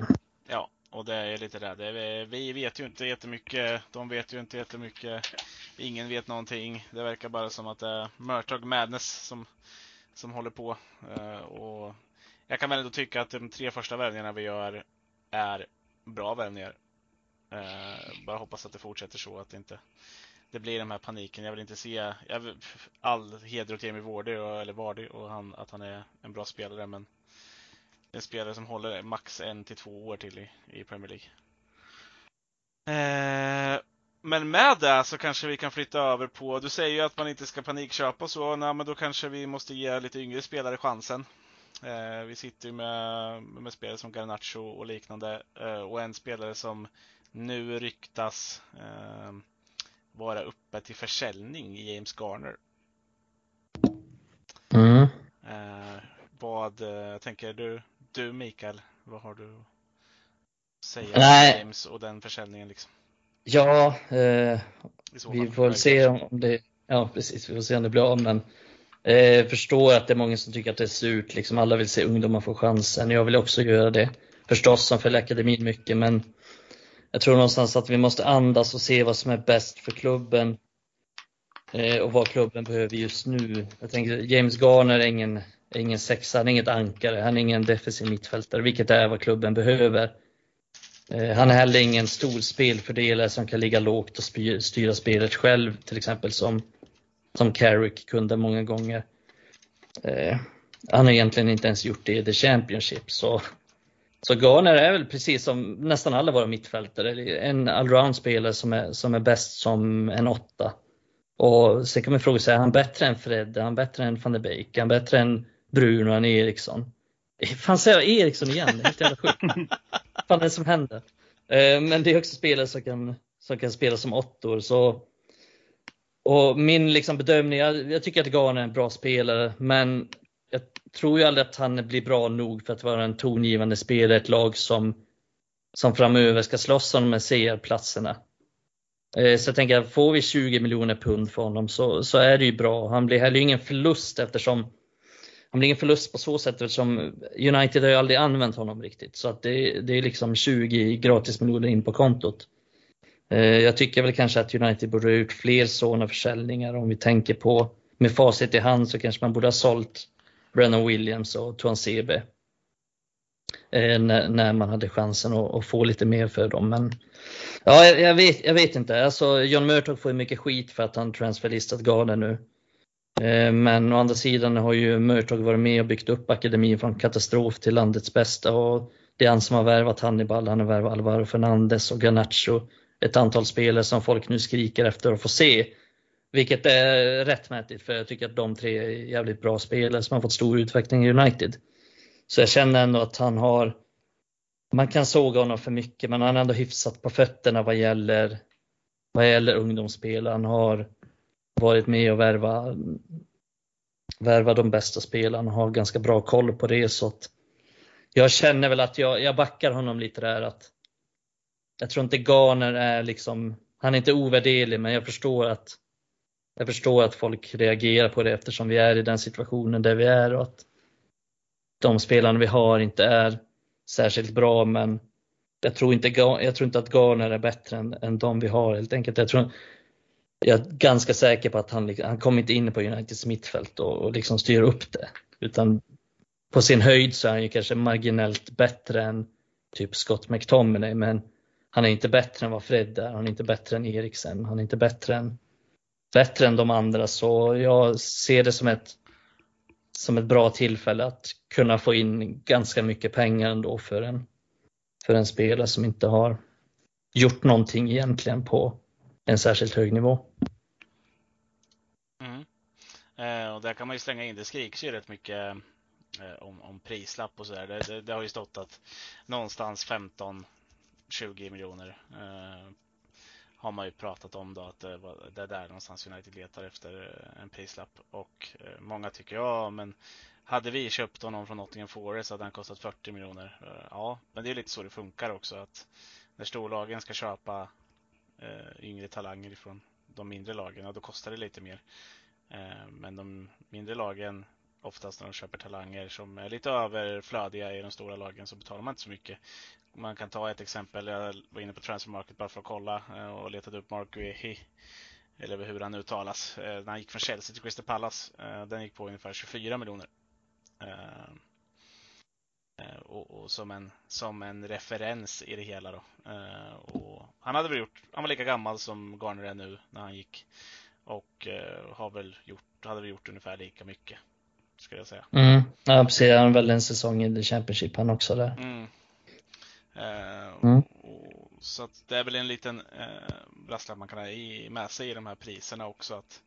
och det är lite det. det vi vet ju inte jättemycket. De vet ju inte jättemycket. Ingen vet någonting. Det verkar bara som att det är Murtog Madness som, som håller på. Eh, och jag kan väl ändå tycka att de tre första värvningarna vi gör är bra värvningar. Eh, bara hoppas att det fortsätter så, att det inte det blir den här paniken. Jag vill inte se jag vill, all heder åt Jamie Vardy, och, eller Vardy och han, att han är en bra spelare, men en spelare som håller max en till två år till i, i Premier League. Eh, men med det så kanske vi kan flytta över på, du säger ju att man inte ska panikköpa och så, nej, men då kanske vi måste ge lite yngre spelare chansen. Eh, vi sitter ju med, med spelare som Garnacho och liknande eh, och en spelare som nu ryktas eh, vara uppe till försäljning i James Garner. Mm. Eh, vad eh, tänker du, du Mikael, vad har du att säga om James och den försäljningen? Liksom? Ja, eh, vi får väl se om det, ja precis, vi får se om det blir av men eh, förstår att det är många som tycker att det är surt, liksom alla vill se ungdomar få chansen. Jag vill också göra det förstås som följer akademin mycket men jag tror någonstans att vi måste andas och se vad som är bäst för klubben eh, och vad klubben behöver just nu. Jag tänker James Garner är ingen, är ingen sexa, han är inget ankare, han är ingen defensiv mittfältare, vilket är vad klubben behöver. Eh, han är heller ingen stor spelfördelare som kan ligga lågt och styra spelet själv, till exempel som, som Carrick kunde många gånger. Eh, han har egentligen inte ens gjort det i The Championship, så så Garner är väl precis som nästan alla våra mittfältare, en allround-spelare som är, som är bäst som en åtta. Och sen kan man fråga sig, är han bättre än Fred? Är han bättre än van der Beek? Är han bättre än Bruno än Eriksson? Fan säger jag Eriksson igen? Helt jävla sjukt. Vad fan är det som händer? Eh, men det är också spelare som kan, som kan spela som åttor. Så, och min liksom bedömning, jag, jag tycker att Garner är en bra spelare, men jag tror ju aldrig att han blir bra nog för att vara en tongivande spelare i ett lag som, som framöver ska slåss om de här CR-platserna. Eh, så jag tänker, får vi 20 miljoner pund för honom så, så är det ju bra. Han blir heller ingen förlust eftersom han blir ingen förlust på så sätt eftersom United har ju aldrig använt honom riktigt. Så att det, det är liksom 20 gratis miljoner in på kontot. Eh, jag tycker väl kanske att United borde ha gjort fler sådana försäljningar om vi tänker på med facit i hand så kanske man borde ha sålt Brennan Williams och Tuan Sebe. Eh, när, man hade chansen att, få lite mer för dem. Men ja, jag, vet, jag vet inte. Alltså, John Murtog får mycket skit för att han transferlistat Garden nu. Eh, men å andra sidan har ju Murtag varit med och byggt upp akademin från katastrof till landets bästa och det är han som har värvat Hannibal, han har värvat Alvaro Fernandes och Garnacho. Ett antal spelare som folk nu skriker efter att få se. Vilket är rättmätigt för jag tycker att de tre är jävligt bra spelare som har fått stor utveckling i United. Så jag känner ändå att han har, man kan såga honom för mycket men han har ändå hyfsat på fötterna vad gäller, vad gäller ungdomsspel. Han har varit med och värva, värva de bästa spelarna och har ganska bra koll på det. Så att jag känner väl att jag, jag backar honom lite där. att Jag tror inte Garner är liksom, han är inte ovärderlig men jag förstår att jag förstår att folk reagerar på det eftersom vi är i den situationen där vi är och att de spelarna vi har inte är särskilt bra men jag tror inte, jag tror inte att Garner är bättre än, än de vi har helt enkelt. Jag tror, jag är ganska säker på att han, liksom- han kommer inte in på Uniteds mittfält och, och liksom styr upp det. Utan på sin höjd så är han ju kanske marginellt bättre än typ Scott McTominay men han är inte bättre än vad Fred är, han är inte bättre än Eriksen, han är inte bättre än, bättre än de andra. Så jag ser det som ett, som ett bra tillfälle att kunna få in ganska mycket pengar ändå för en, för en spelare som inte har gjort någonting egentligen på en särskilt hög nivå. Mm. Eh, och där kan man ju slänga in, det skriks ju rätt mycket eh, om, om prislapp och sådär. Det, det, det, har ju stått att någonstans 15-20 miljoner eh, har man ju pratat om då att eh, det, det är där någonstans United letar efter eh, en prislapp. Och eh, många tycker ja, men hade vi köpt honom från Nottingham Forest hade han kostat 40 miljoner. Eh, ja, men det är lite så det funkar också att när storlagen ska köpa eh, yngre talanger från de mindre lagen och då kostar det lite mer. Eh, men de mindre lagen, oftast när de köper talanger som är lite överflödiga i de stora lagen så betalar man inte så mycket. Man kan ta ett exempel, jag var inne på transfermarket bara för att kolla eh, och letade upp Mark Guehi eller hur han uttalas, eh, när han gick från Chelsea till Crystal Palace. Eh, den gick på ungefär 24 miljoner. Eh, Eh, och, och, som, en, som en referens i det hela. Då. Eh, och han, hade väl gjort, han var lika gammal som Garner är nu när han gick. Och uh, har väl gjort, hade väl gjort ungefär lika mycket. Skulle jag säga. Mm. Ja, precis. Han väl en säsong i The Championship han också där. Mm. Uh, mm. Och, så det är väl en liten uh, brasklapp man kan ha i, med sig i de här priserna också. att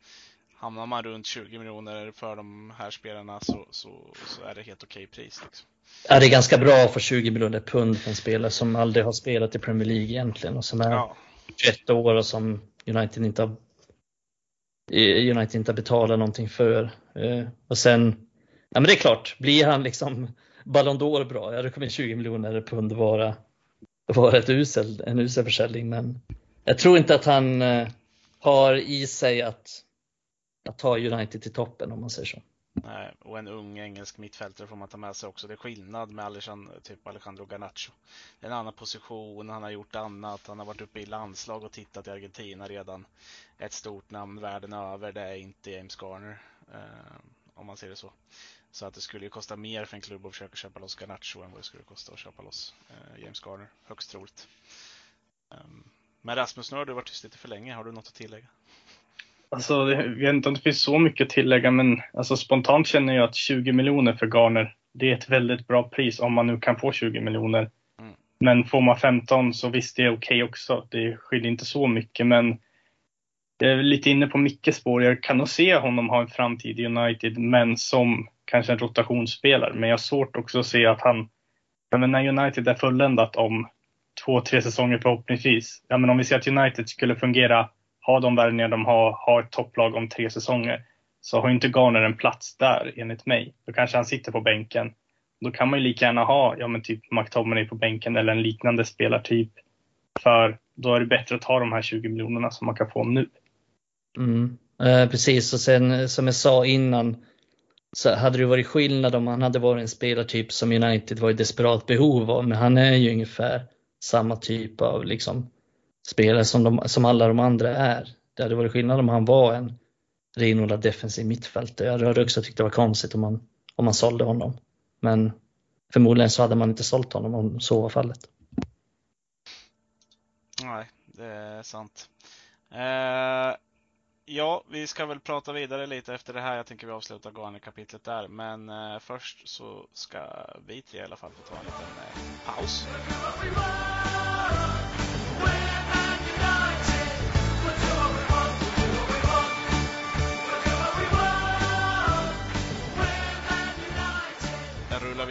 Hamnar man runt 20 miljoner för de här spelarna så, så, så är det helt okej okay pris. Liksom. Ja, det är ganska bra att få 20 miljoner pund för en spelare som aldrig har spelat i Premier League egentligen och som är ja. 21 år och som United inte har United inte betalat någonting för. Eh, och sen, ja men det är klart, blir han liksom Ballon d'Or bra, ja då kommer 20 miljoner pund vara, vara ett usel, en usel försäljning. Men jag tror inte att han eh, har i sig att, att ta United till toppen om man säger så. Nej, och en ung engelsk mittfältare får man ta med sig också. Det är skillnad med Alejandro, typ Alejandro Garnacho. Det är en annan position, han har gjort annat, han har varit uppe i landslag och tittat i Argentina redan. Ett stort namn världen över, det är inte James Garner. Eh, om man ser det så. Så att det skulle ju kosta mer för en klubb att försöka köpa loss Garnacho än vad det skulle kosta att köpa loss eh, James Garner, högst troligt. Eh, men Rasmus, nu har du varit tyst lite för länge. Har du något att tillägga? Alltså, jag vet inte om det finns så mycket att tillägga, men alltså, spontant känner jag att 20 miljoner för Garner, det är ett väldigt bra pris om man nu kan få 20 miljoner. Mm. Men får man 15 så visst, det är okej okay också. Det skiljer inte så mycket, men jag är lite inne på Mickes spår. Jag kan nog se honom ha en framtid i United, men som kanske en rotationsspelare. Men jag har svårt också att se att han, men när United är fulländat om två, tre säsonger förhoppningsvis. Ja, men om vi ser att United skulle fungera, har de värvningar de har, har ett topplag om tre säsonger, så har inte Garner en plats där enligt mig. Då kanske han sitter på bänken. Då kan man ju lika gärna ha ja, men typ McTominay på bänken eller en liknande spelartyp. För då är det bättre att ta de här 20 miljonerna som man kan få nu. Mm. Eh, precis, och sen som jag sa innan så hade det varit skillnad om han hade varit en spelartyp som United var i desperat behov av, men han är ju ungefär samma typ av liksom, spelare som, de, som alla de andra är. Det hade varit skillnad om han var en renodlad defensiv mittfältare. Jag hade också tyckt det var konstigt om man, om man sålde honom. Men förmodligen så hade man inte sålt honom om så var fallet. Nej, det är sant. Eh, Ja, vi ska väl prata vidare lite efter det här. Jag tänker vi avslutar Garner-kapitlet där. Men eh, först så ska vi tre i alla fall få ta en liten eh, paus.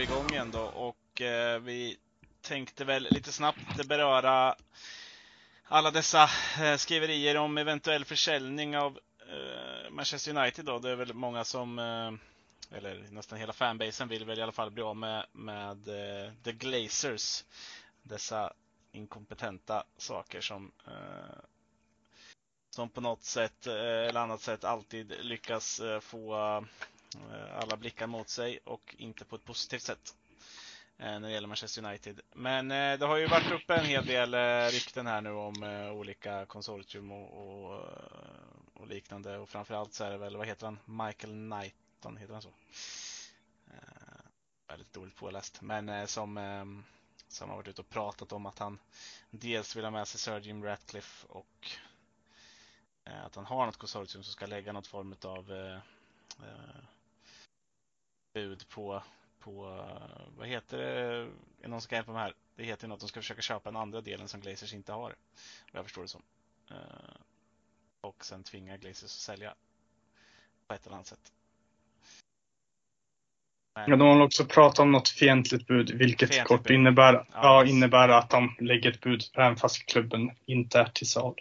Igång igen då och eh, vi tänkte väl lite snabbt beröra alla dessa eh, skriverier om eventuell försäljning av eh, Manchester United då. Det är väl många som, eh, eller nästan hela fanbasen vill väl i alla fall bli av med, med eh, The Glazers. Dessa inkompetenta saker som eh, som på något sätt eh, eller annat sätt alltid lyckas få Eh, alla blickar mot sig och inte på ett positivt sätt. Eh, när det gäller Manchester United. Men eh, det har ju varit uppe en hel del rykten här nu om olika konsortium och, och, och liknande och framförallt så är det väl, vad heter han, Michael Knighton, heter han så? Väldigt dåligt påläst, men som, som har varit ute och pratat om att han dels vill ha med sig Sir Jim Ratcliffe och att han har något konsortium som ska lägga något form av bud på på, vad heter det, är det någon som kan hjälpa mig här? Det heter något, de ska försöka köpa den andra delen som Glazers inte har. Vad jag förstår det som. Eh, och sen tvinga Glazers att sälja på ett eller annat sätt. Men... Ja, de har också pratat om något fientligt bud, vilket fientligt kort bud. Innebär, ja, ja, innebär att de lägger ett bud även fast klubben inte är till sal.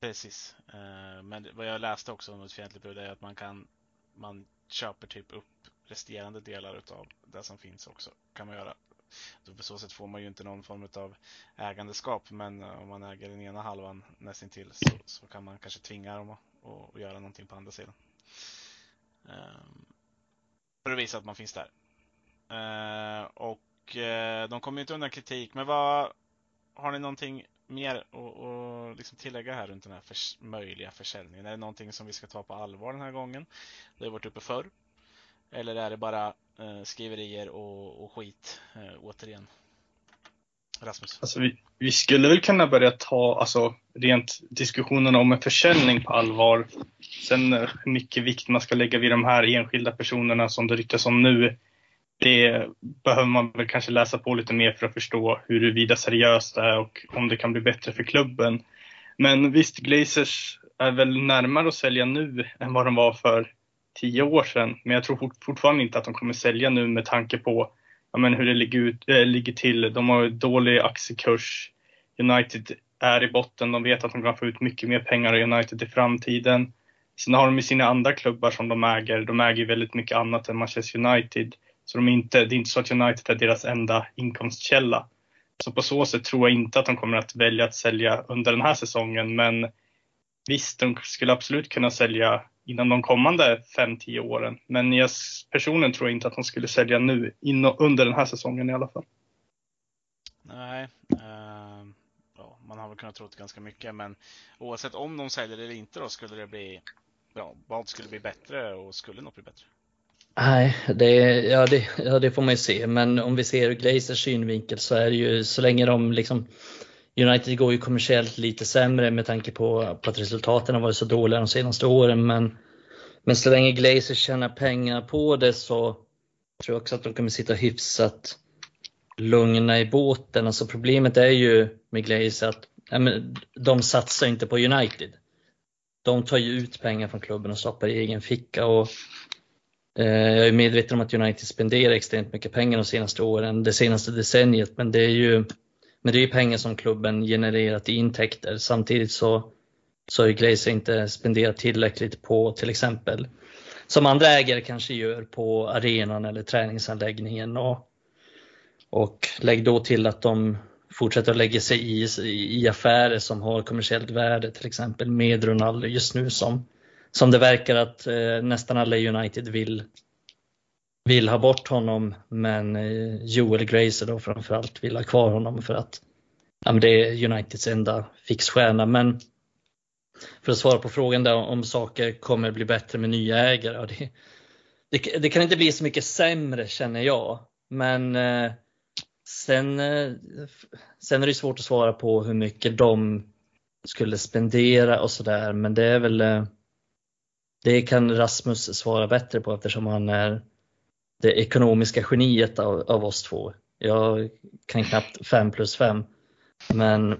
Precis. Eh, men vad jag läste också om ett fientligt bud är att man kan man köper typ upp resterande delar utav det som finns också. kan man göra. på så sätt får man ju inte någon form av ägandeskap men eh, om man äger den ena halvan nästintill så, så kan man kanske tvinga dem att, att göra någonting på andra sidan. Um, för att visa att man finns där. Uh, och uh, de kommer inte undan kritik men vad har ni någonting mer att liksom tillägga här runt den här förs möjliga försäljningen? Är det någonting som vi ska ta på allvar den här gången? Det har varit uppe förr. Eller är det bara eh, skriverier och, och skit eh, återigen? Rasmus? Alltså vi, vi, skulle väl kunna börja ta alltså, rent diskussionen om en försäljning på allvar. Sen eh, hur mycket vikt man ska lägga vid de här enskilda personerna som det ryktas om nu. Det behöver man väl kanske läsa på lite mer för att förstå huruvida seriöst det är och om det kan bli bättre för klubben. Men visst, Glazers är väl närmare att sälja nu än vad de var för tio år sedan. Men jag tror fortfarande inte att de kommer sälja nu med tanke på ja, men hur det ligger, ut, äh, ligger till. De har dålig aktiekurs. United är i botten. De vet att de kan få ut mycket mer pengar av United i framtiden. Sen har de ju sina andra klubbar som de äger. De äger väldigt mycket annat än Manchester United. Så de är inte, det är inte så att United är deras enda inkomstkälla. Så på så sätt tror jag inte att de kommer att välja att sälja under den här säsongen. Men visst, de skulle absolut kunna sälja inom de kommande 5-10 åren. Men jag personligen tror inte att de skulle sälja nu, under den här säsongen i alla fall. Nej, uh, ja, man har väl kunnat tro ganska mycket, men oavsett om de säljer eller inte då, skulle det bli, ja, vad skulle bli bättre och skulle något bli bättre? Nej, det, ja, det, ja, det får man ju se, men om vi ser ur Glazers synvinkel så är det ju så länge de liksom United går ju kommersiellt lite sämre med tanke på, på att resultaten har varit så dåliga de senaste åren. Men, men så länge Glazer tjänar pengar på det så tror jag också att de kommer sitta hyfsat lugna i båten. Alltså problemet är ju med Glazer att ja, men, de satsar inte på United. De tar ju ut pengar från klubben och stoppar i egen ficka. Och, eh, jag är medveten om att United spenderar extremt mycket pengar de senaste åren, det senaste decenniet, men det är ju men det är ju pengar som klubben genererat i intäkter. Samtidigt så, så har ju Glazer inte spenderat tillräckligt på till exempel som andra ägare kanske gör på arenan eller träningsanläggningen. Och, och lägg då till att de fortsätter att lägga sig i, i affärer som har kommersiellt värde, till exempel med Ronaldo just nu som, som det verkar att eh, nästan alla United vill, vill ha bort honom men eh, Joel Grazer då framförallt vill ha kvar honom för att ja, men det är Uniteds enda fixstjärna. Men för att svara på frågan där om saker kommer bli bättre med nya ägare. Det, det, det kan inte bli så mycket sämre känner jag. Men eh, sen, eh, sen är det svårt att svara på hur mycket de skulle spendera och sådär. Men det är väl eh, det kan Rasmus svara bättre på eftersom han är det ekonomiska geniet av, av oss två. Jag kan knappt 5 plus 5. Men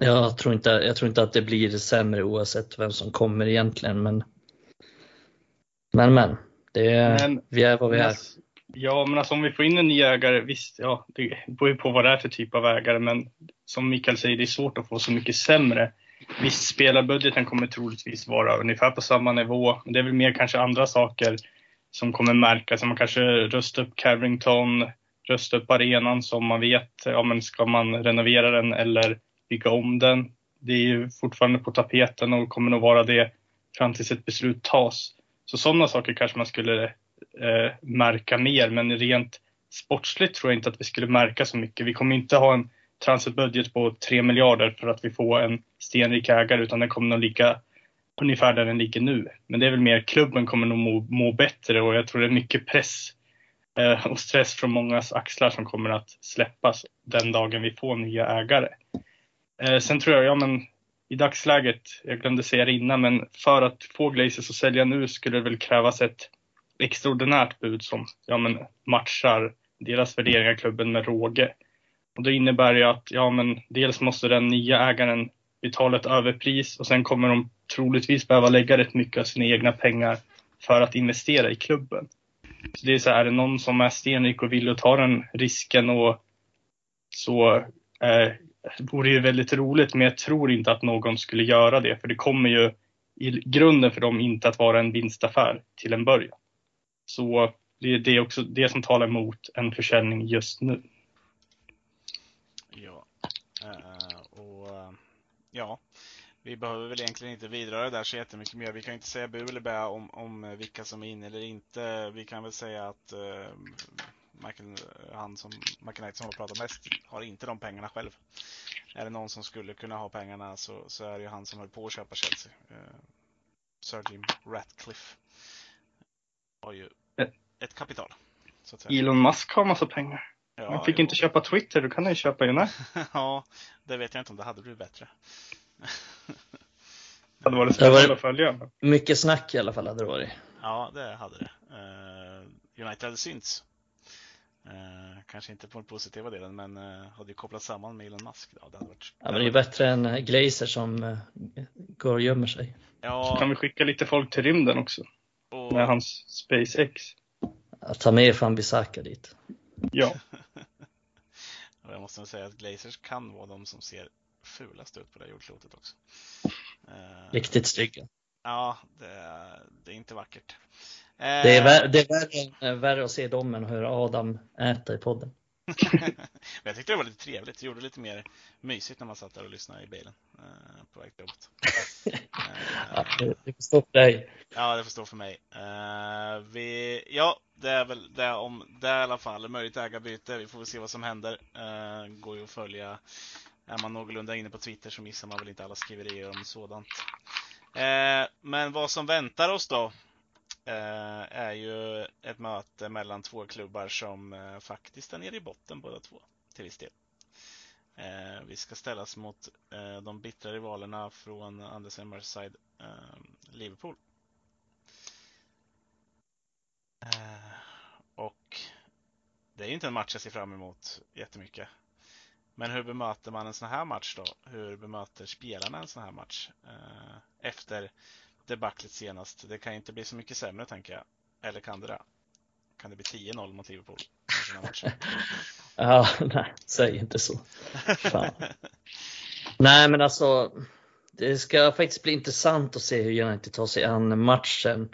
jag tror, inte, jag tror inte att det blir sämre oavsett vem som kommer egentligen. Men, men, men, det, men vi är vad vi är. Ja, men alltså om vi får in en ny ägare, visst, ja, det beror ju på vad det är för typ av ägare, men som Mikael säger, det är svårt att få så mycket sämre. Visst, spelarbudgeten kommer troligtvis vara ungefär på samma nivå, men det är väl mer kanske andra saker som kommer märkas. Man kanske röstar upp Carrington, rösta upp arenan som man vet, ja men ska man renovera den eller bygga om den? Det är ju fortfarande på tapeten och kommer nog vara det fram tills ett beslut tas. Så sådana saker kanske man skulle eh, märka mer, men rent sportsligt tror jag inte att vi skulle märka så mycket. Vi kommer inte ha en transferbudget på 3 miljarder för att vi får en stenrik ägare, utan den kommer nog ligga ungefär där den ligger nu. Men det är väl mer klubben kommer nog må, må bättre och jag tror det är mycket press eh, och stress från mångas axlar som kommer att släppas den dagen vi får nya ägare. Eh, sen tror jag, ja men i dagsläget, jag glömde säga det innan, men för att få Glazers att sälja nu skulle det väl krävas ett extraordinärt bud som ja, men matchar deras värderingar i klubben med råge. Och det innebär ju att ja, men dels måste den nya ägaren betala ett överpris och sen kommer de troligtvis behöva lägga rätt mycket av sina egna pengar för att investera i klubben. Så det är så här, är det någon som är stenrik och vill ta den risken och så eh, vore ju väldigt roligt, men jag tror inte att någon skulle göra det, för det kommer ju i grunden för dem inte att vara en vinstaffär till en början. Så det, det är också det som talar emot en försäljning just nu. Ja, uh, uh, ja, vi behöver väl egentligen inte vidröra där så jättemycket mer. Vi kan inte säga bu eller bä om, om vilka som är inne eller inte. Vi kan väl säga att uh, Michael, han som, Michael Knight som har pratat mest har inte de pengarna själv. Är det någon som skulle kunna ha pengarna så, så är det ju han som höll på att köpa Chelsea. Uh, Sir Jim Ratcliffe. Har ju ett kapital. Elon Musk har massa pengar. Ja, han fick jo. inte köpa Twitter, då kan ju köpa United. ja, det vet jag inte om det hade blivit bättre. det hade varit spännande att följa. Mycket snack i alla fall hade det varit. Ja, det hade det. Uh, United hade synts. Uh, kanske inte på den positiva delen, men uh, hade ju kopplat samman med Elon Musk. Ja, det hade varit... ja, men det är ju bättre än Glazer som går och gömmer sig. Ja. Så kan vi skicka lite folk till rymden också. Och... Med hans SpaceX. Att ta med fan Bisaka dit. Ja. och jag måste säga att Glazers kan vara de som ser fulast ut på det här jordklotet också. Eh, Riktigt stygga. Ja, det, det är inte vackert. Det är, värre, det är värre, värre att se dem än att höra Adam äta i podden. Jag tyckte det var lite trevligt. Det gjorde lite mer mysigt när man satt där och lyssnade i bilen eh, på väg till jobbet. ja, det får stå för dig. Ja, det får stå för mig. Uh, vi, ja, det är väl det om det i alla fall. Möjligt ägarbyte. Vi får väl se vad som händer. Uh, går ju att följa. Är man någorlunda inne på Twitter så missar man väl inte alla skriverier om sådant. Uh, men vad som väntar oss då Eh, är ju ett möte mellan två klubbar som eh, faktiskt är nere i botten båda två till viss del. Eh, vi ska ställas mot de bittra rivalerna från Andersen Merseyside, Liverpool. Eh, och det är ju inte en match jag ser fram emot jättemycket. Men hur bemöter man en sån här match då? Hur bemöter spelarna en sån här match? Eh, efter debaclet senast. Det kan inte bli så mycket sämre tänker jag. Eller kan det det? Kan det bli 10-0 mot Liverpool? ja, nej, säg inte så. Nej, men alltså, det ska faktiskt bli intressant att se hur United tar sig an matchen.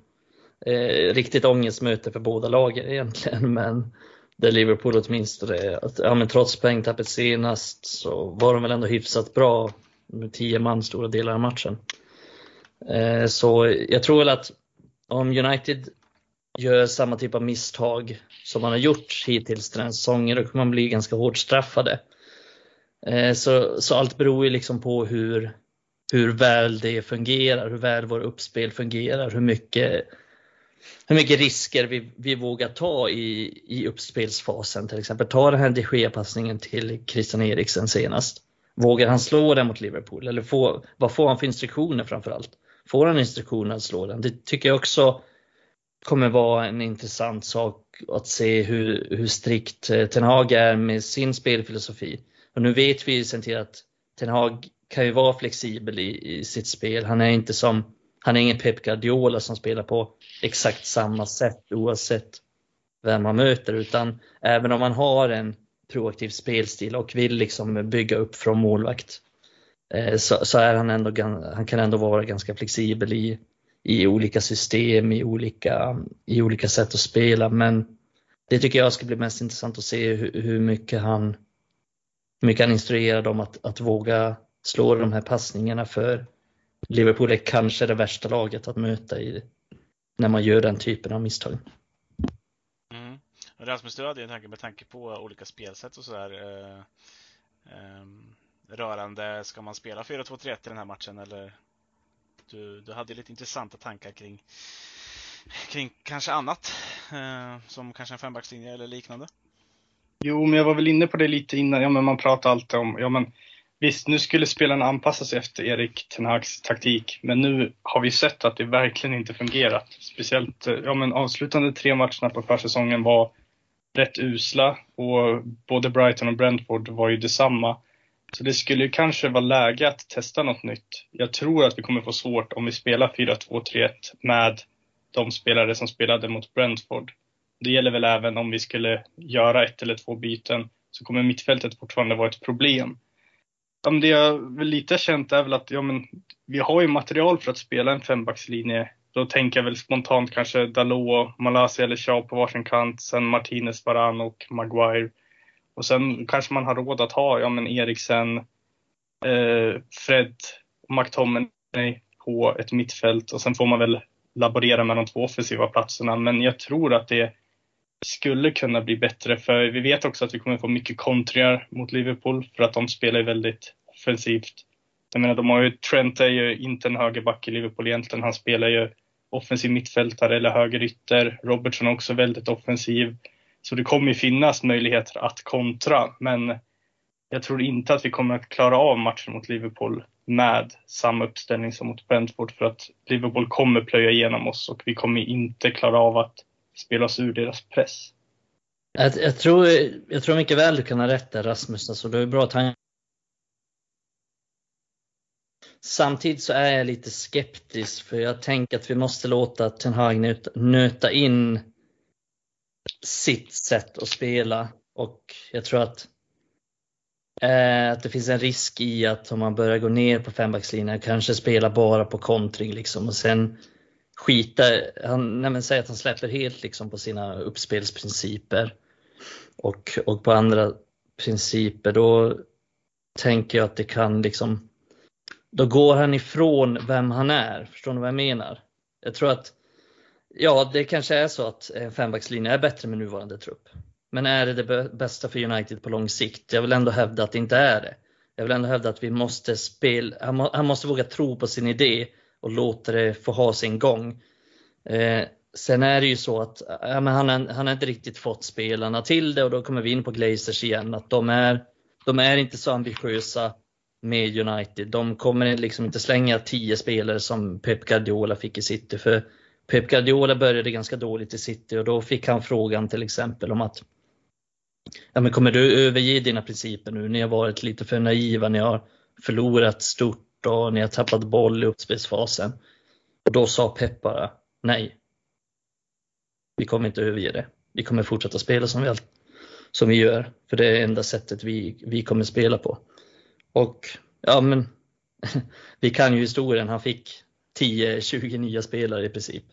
Eh, riktigt ångestmöte för båda lagen egentligen, men där Liverpool åtminstone, att, ja, men trots poängtappet senast så var de väl ändå hyfsat bra med tio man stora delar av matchen. Eh, så jag tror väl att om United gör samma typ av misstag som man har gjort hittills den här säsongen, då kommer man bli ganska hårt straffade. Eh, så, så allt beror ju liksom på hur, hur väl det fungerar, hur väl vår uppspel fungerar, hur mycket, hur mycket risker vi, vi vågar ta i, i uppspelsfasen. Till exempel ta den här de Gea-passningen till Christian Eriksen senast. Vågar han slå den mot Liverpool? Eller få, vad får han för instruktioner framförallt? Får han instruktioner att slå den? Det tycker jag också kommer vara en intressant sak att se hur, hur strikt eh, Ten Hag är med sin spelfilosofi. Och nu vet vi sen till att Ten Hag kan ju vara flexibel i, i sitt spel. Han är inte som, han är ingen Pep Guardiola som spelar på exakt samma sätt oavsett vem man möter, utan även om man har en proaktiv spelstil och vill liksom bygga upp från målvakt Eh, så, så, är han ändå, han kan ändå vara ganska flexibel i, i olika system, i olika, i olika sätt att spela. Men det tycker jag ska bli mest intressant att se hur, hur mycket han hur mycket han instruerar dem att, att våga slå de här passningarna för Liverpool är kanske det värsta laget att möta i, när man gör den typen av misstag. Mm. Rasmus, du hade en tanke med tanke på olika spelsätt och sådär. Eh, eh, rörande, ska man spela 4-2-3-1 i den här matchen eller? Du, du hade lite intressanta tankar kring, kring kanske annat, eh, som kanske en fembackslinje eller liknande. Jo, men jag var väl inne på det lite innan. Ja, men man pratar alltid om, ja men visst, nu skulle spelarna anpassa sig efter Erik Tenhags taktik, men nu har vi sett att det verkligen inte fungerat. Speciellt, eh, ja men avslutande tre matcherna på försäsongen var rätt usla och både Brighton och Brentford var ju detsamma. Så det skulle kanske vara läge att testa något nytt. Jag tror att vi kommer få svårt om vi spelar 4-2-3-1 med de spelare som spelade mot Brentford. Det gäller väl även om vi skulle göra ett eller två byten så kommer mittfältet fortfarande vara ett problem. Det jag väl lite känt är väl att ja, men, vi har ju material för att spela en fembackslinje. Då tänker jag väl spontant kanske Dalot, Malaysia eller Shaw på varsin kant, sen Martinez, Varan och Maguire. Och sen kanske man har råd att ha ja, men Eriksen, eh, Fred och McTominay på ett mittfält och sen får man väl laborera med de två offensiva platserna. Men jag tror att det skulle kunna bli bättre för vi vet också att vi kommer få mycket kontringar mot Liverpool för att de spelar väldigt offensivt. Jag menar, de har ju, Trent är ju inte en högerback i Liverpool egentligen. Han spelar ju offensiv mittfältare eller högerytter. Robertson är också väldigt offensiv. Så det kommer ju finnas möjligheter att kontra, men jag tror inte att vi kommer att klara av matchen mot Liverpool med samma uppställning som mot Brentford för att Liverpool kommer plöja igenom oss och vi kommer inte klara av att spela oss ur deras press. Jag, jag, tror, jag tror mycket väl du kan ha rätt där Rasmus, alltså, du har bra tankar. Samtidigt så är jag lite skeptisk för jag tänker att vi måste låta Ten Hag nöta, nöta in sitt sätt att spela och jag tror att, eh, att det finns en risk i att om man börjar gå ner på fembackslinjen, kanske spela bara på kontring liksom och sen skita, han nej, säger att han släpper helt liksom på sina uppspelsprinciper och, och på andra principer, då tänker jag att det kan liksom, då går han ifrån vem han är. Förstår ni vad jag menar? Jag tror att, ja det kanske är så att eh, en fembackslinje är bättre med nuvarande trupp. Men är det det bästa för United på lång sikt? Jag vill ändå hävda att det inte är det. Jag vill ändå hävda att vi måste spela, han, måste våga tro på sin idé och låta det få ha sin gång. Eh, sen är det ju så att eh, ja, men han, han har inte riktigt fått spelarna till det och då kommer vi in på Glazers igen, att de är, de är inte så ambitiösa med United. De kommer liksom inte slänga tio spelare som Pep Guardiola fick i City. För Pep Guardiola började ganska dåligt i City och då fick han frågan till exempel om att ja, men kommer du överge dina principer nu? Ni har varit lite för naiva, ni har förlorat stort och ni har tappat boll i uppspelsfasen. Och då sa Pep bara nej. Vi kommer inte överge det. Vi kommer fortsätta spela som vi som vi gör. För det är enda sättet vi, vi kommer spela på. Och ja, men vi kan ju historien. Han fick 10-20 nya spelare i princip.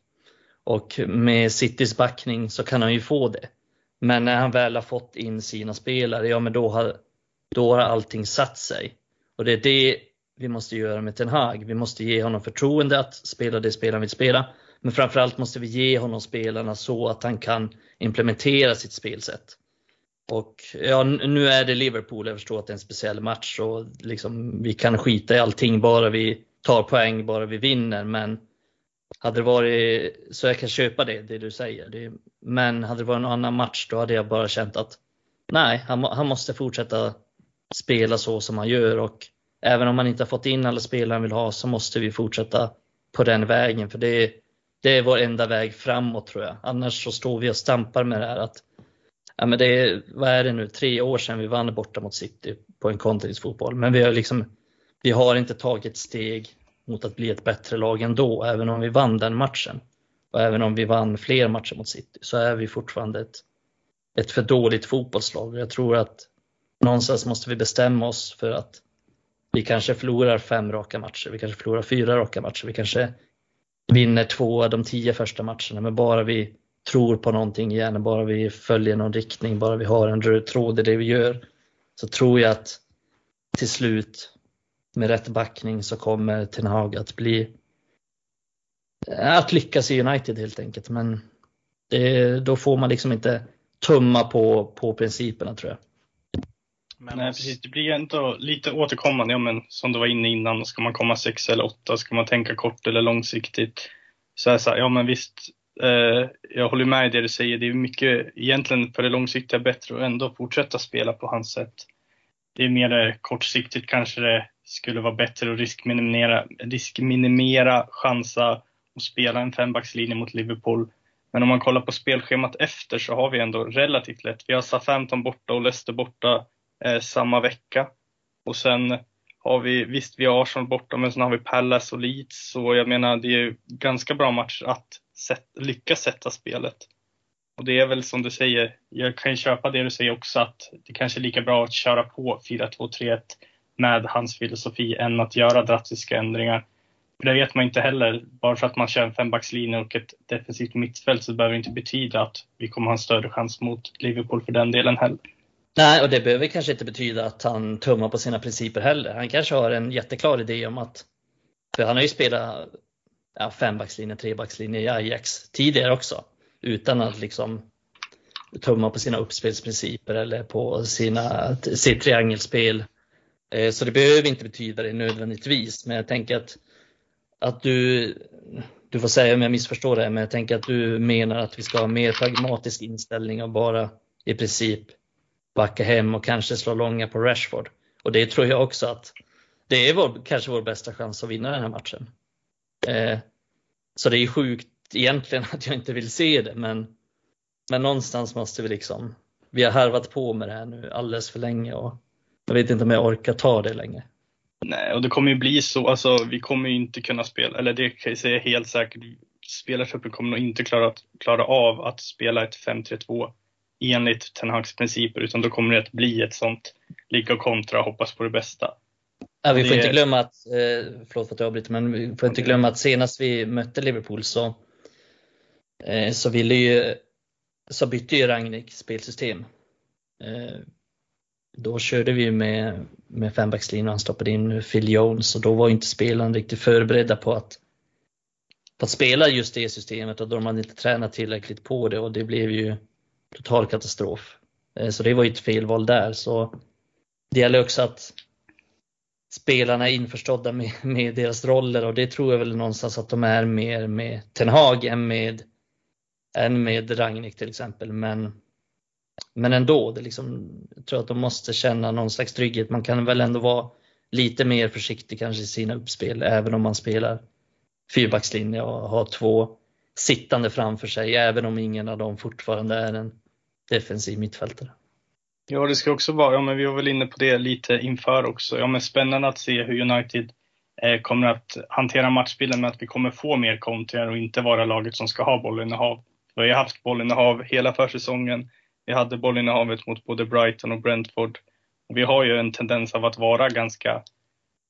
Och med Citys backning så kan han ju få det. Men när han väl har fått in sina spelare, ja men då har, då har allting satt sig. Och det är det vi måste göra med Ten Hag. Vi måste ge honom förtroende att spela det spel han vill spela. Men framförallt måste vi ge honom spelarna så att han kan implementera sitt spelsätt. Och ja, nu är det Liverpool, jag förstår att det är en speciell match och liksom, vi kan skita i allting bara vi tar poäng, bara vi vinner. Men hade det varit, så jag kan köpa det, det du säger. Det, men hade det varit en annan match då hade jag bara känt att nej, han, han måste fortsätta spela så som han gör och även om man inte har fått in alla spelare han vill ha så måste vi fortsätta på den vägen för det, det är vår enda väg framåt tror jag. Annars så står vi och stampar med det här att ja, men det är, vad är det nu, tre år sedan vi vann borta mot City på en kontringsfotboll. Men vi har liksom, vi har inte tagit steg mot att bli ett bättre lag ändå, även om vi vann den matchen. Och även om vi vann fler matcher mot City så är vi fortfarande ett, ett för dåligt fotbollslag. Jag tror att någonstans måste vi bestämma oss för att vi kanske förlorar fem raka matcher, vi kanske förlorar fyra raka matcher, vi kanske vinner två av de tio första matcherna, men bara vi tror på någonting igen, bara vi följer någon riktning, bara vi har en röd tråd i det vi gör, så tror jag att till slut med rätt backning så kommer Ten Hag att bli eh, att lyckas i United helt enkelt. Men det, då får man liksom inte tumma på, på principerna tror jag. Men Nej, precis. Det blir ändå lite återkommande. Ja, men som du var inne innan, ska man komma sex eller åtta? Ska man tänka kort eller långsiktigt? Så här, så här, ja men visst, eh, jag håller med i det du säger. Det är mycket egentligen för det långsiktiga bättre att ändå fortsätta spela på hans sätt. Det är mer eh, kortsiktigt kanske det skulle vara bättre att riskminimera, riskminimera chansa och spela en fembackslinje mot Liverpool. Men om man kollar på spelschemat efter så har vi ändå relativt lätt. Vi har Southampton borta och Leicester borta eh, samma vecka. Och sen har vi, visst vi har Arsenal borta, men sen har vi Palace och Leeds. Så jag menar, det är ganska bra match att sätt, lyckas sätta spelet. Och det är väl som du säger, jag kan ju köpa det du säger också att det kanske är lika bra att köra på 4-2-3-1 med hans filosofi än att göra drastiska ändringar. För det vet man inte heller. Bara för att man kör en fembackslinje och ett defensivt mittfält så behöver det inte betyda att vi kommer ha en större chans mot Liverpool för den delen heller. Nej, och det behöver kanske inte betyda att han tummar på sina principer heller. Han kanske har en jätteklar idé om att, för han har ju spelat ja, fembackslinje, trebackslinje i Ajax tidigare också, utan att liksom tumma på sina uppspelsprinciper eller på sina, sitt triangelspel. Eh, så det behöver inte betyda det nödvändigtvis, men jag tänker att, att du, du får säga om jag missförstår det, men jag tänker att du menar att vi ska ha mer pragmatisk inställning och bara i princip backa hem och kanske slå långa på Rashford. Och det tror jag också att det är vår, kanske vår bästa chans att vinna den här matchen. Eh, så det är sjukt egentligen att jag inte vill se det, men, men någonstans måste vi liksom, vi har harvat på med det här nu alldeles för länge och jag vet inte om jag orkar ta det längre. Nej, och det kommer ju bli så. Alltså, vi kommer ju inte kunna spela, eller det kan jag säga helt säkert. Spelartruppen kommer nog inte klara, klara av att spela ett 5-3-2 enligt Ten Hags principer, utan då kommer det att bli ett sånt ligga och kontra och hoppas på det bästa. Ja, vi får det... inte glömma att, eh, förlåt för att jag avbryter, men vi får inte glömma att senast vi mötte Liverpool så, eh, så ville ju, så bytte ju Rangnick spelsystem. Eh, då körde vi med, med fembackslinjen och han stoppade in Phil Jones och då var inte spelarna riktigt förberedda på att, på att spela just det systemet och de hade inte tränat tillräckligt på det och det blev ju total katastrof. Eh, så det var ju ett felval där. Så det gäller också att spelarna är införstådda med, med, deras roller och det tror jag väl någonstans att de är mer med Ten Hag än med, än med Ragnik till exempel. Men men ändå, det liksom, jag tror att de måste känna någon slags trygghet. Man kan väl ändå vara lite mer försiktig kanske i sina uppspel, även om man spelar fyrbackslinje och har två sittande framför sig, även om ingen av dem fortfarande är en defensiv mittfältare. Ja, det ska också vara, ja men vi var väl inne på det lite inför också, ja men spännande att se hur United eh, kommer att hantera matchbilden med att vi kommer få mer kontringar och inte vara laget som ska ha bollinnehav. Vi har ju haft bollinnehav hela försäsongen vi hade bollinnehavet mot både Brighton och Brentford. Och vi har ju en tendens av att vara ganska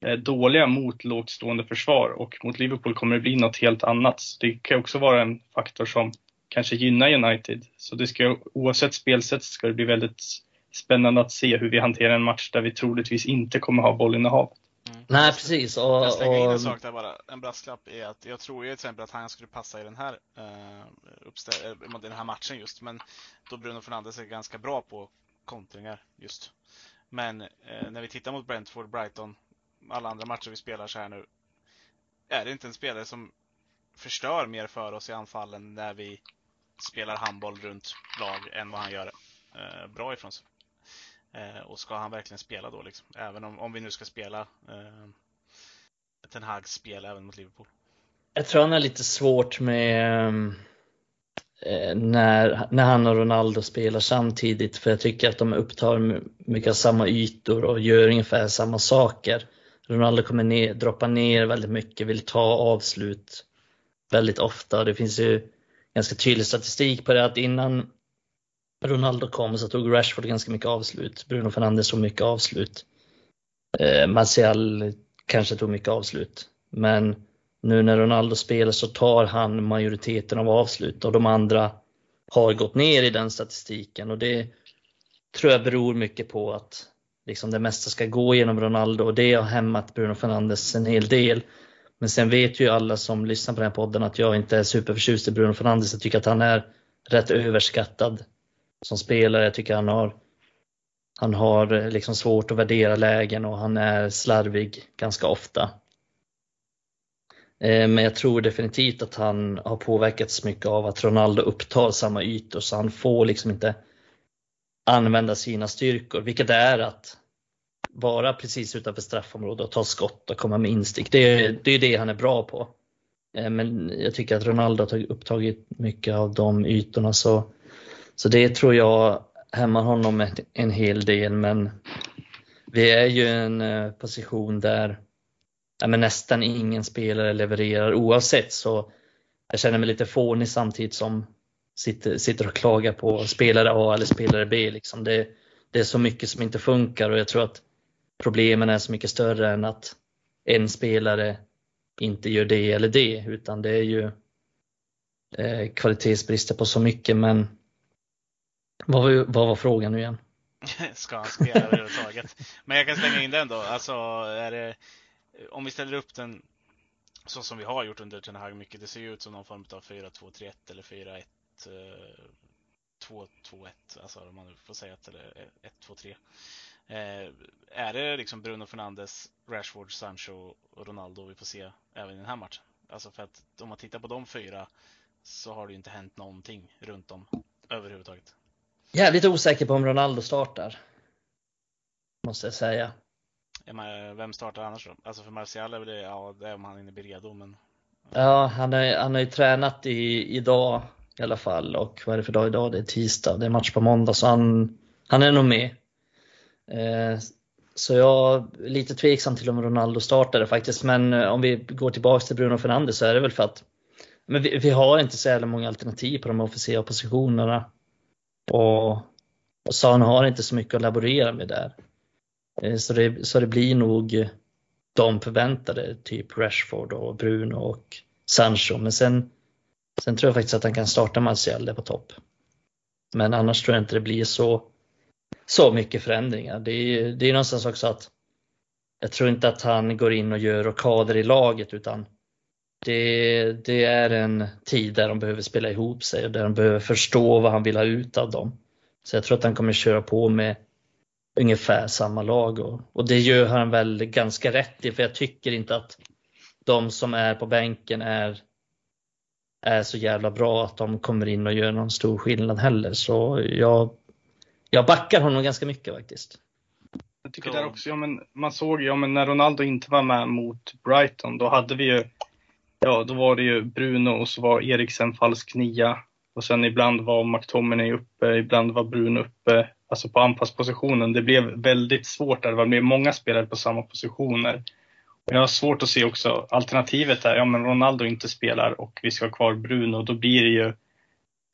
eh, dåliga mot lågtstående försvar och mot Liverpool kommer det bli något helt annat. Så det kan också vara en faktor som kanske gynnar United. Så det ska, oavsett spelsätt ska det bli väldigt spännande att se hur vi hanterar en match där vi troligtvis inte kommer ha bollinnehavet. Mm. Nej, precis. Och, jag slänger in en sak där bara, en brasklapp är att jag tror ju till exempel att han skulle passa i den här, uh, eh, den här matchen just, men då Bruno Fernandes är ganska bra på kontringar just. Men uh, när vi tittar mot Brentford, Brighton, alla andra matcher vi spelar så här nu, är det inte en spelare som förstör mer för oss i anfallen när vi spelar handboll runt lag än vad han gör uh, bra ifrån sig. Eh, och ska han verkligen spela då liksom? Även om, om vi nu ska spela eh, Ten Hags spel även mot Liverpool. Jag tror han har lite svårt med eh, när, när han och Ronaldo spelar samtidigt för jag tycker att de upptar mycket av samma ytor och gör ungefär samma saker. Ronaldo kommer ner, droppar ner väldigt mycket, vill ta avslut väldigt ofta. Det finns ju ganska tydlig statistik på det att innan Ronaldo kom så tog Rashford ganska mycket avslut. Bruno Fernandes tog mycket avslut. Eh, Martial kanske tog mycket avslut. Men nu när Ronaldo spelar så tar han majoriteten av avslut och de andra har gått ner i den statistiken och det tror jag beror mycket på att liksom det mesta ska gå genom Ronaldo och det har hämmat Bruno Fernandes en hel del. Men sen vet ju alla som lyssnar på den här podden att jag inte är superförtjust i Bruno Fernandes. Jag tycker att han är rätt överskattad som spelare. Jag tycker han har, han har eh, liksom svårt att värdera lägen och han är slarvig ganska ofta. Eh, men jag tror definitivt att han har påverkats mycket av att Ronaldo upptar samma ytor så han får liksom inte använda sina styrkor, vilket är att vara precis utanför straffområdet och ta skott och komma med instick. Det är, det är det han är bra på. Eh, men jag tycker att Ronaldo har upptagit mycket av de ytorna så så det tror jag hämmar honom en hel del men vi är ju i en eh, position där ja, men nästan ingen spelare levererar oavsett så jag känner mig lite fånig samtidigt som sitter, sitter och klagar på spelare A eller spelare B. Liksom. Det, det är så mycket som inte funkar och jag tror att problemen är så mycket större än att en spelare inte gör det eller det utan det är ju eh, kvalitetsbrister på så mycket men vad var, vad var frågan nu igen? Ska han spela överhuvudtaget? Men jag kan slänga in den då. Alltså, är det, om vi ställer upp den så som vi har gjort under Ten Hag mycket. Det ser ju ut som någon form av 4-2-3-1 eller 4-1 2-2-1, eh, alltså om man får säga att eller 1-2-3. Eh, är det liksom Bruno Fernandes, Rashford, Sancho och Ronaldo vi får se även i den här matchen? Alltså för att om man tittar på de fyra så har det ju inte hänt någonting runt om överhuvudtaget. Jävligt osäker på om Ronaldo startar. Måste jag säga. vem startar annars då? Alltså för Martial är väl det, ja, det är om han inte blir redo men... Ja, han, är, han har ju tränat i, idag i alla fall och vad är det för dag idag? Det är tisdag, det är match på måndag så han, han är nog med. Eh, så jag är lite tveksam till om Ronaldo startade faktiskt men eh, om vi går tillbaks till Bruno Fernandes så är det väl för att men vi, vi har inte så jävla många alternativ på de officiella positionerna. Och, och San har inte så mycket att laborera med där. Eh, så det, så det blir nog eh, de förväntade, typ Rashford och Bruno och Sancho. Men sen, sen tror jag faktiskt att han kan starta Martial där på topp. Men annars tror jag inte det blir så, så mycket förändringar. Det är, det är någonstans också att jag tror inte att han går in och gör rockader i laget utan det, det, är en tid där de behöver spela ihop sig och där de behöver förstå vad han vill ha ut av dem. Så jag tror att han kommer köra på med ungefär samma lag och, och det gör han väl ganska rätt i för jag tycker inte att de som är på bänken är, är så jävla bra att de kommer in och gör någon stor skillnad heller. Så jag, jag backar honom ganska mycket faktiskt. Jag tycker där också, ja, men man såg ju, ja, men när Ronaldo inte var med mot Brighton, då hade vi ju ja, då var det ju Bruno och så var Eriksen falsk nia. Och sen ibland var McTominay uppe, ibland var Bruno uppe, alltså på anpasspositionen. Det blev väldigt svårt där, det var många spelare på samma positioner. Och jag har svårt att se också alternativet där, ja men Ronaldo inte spelar och vi ska ha kvar Bruno, då blir det ju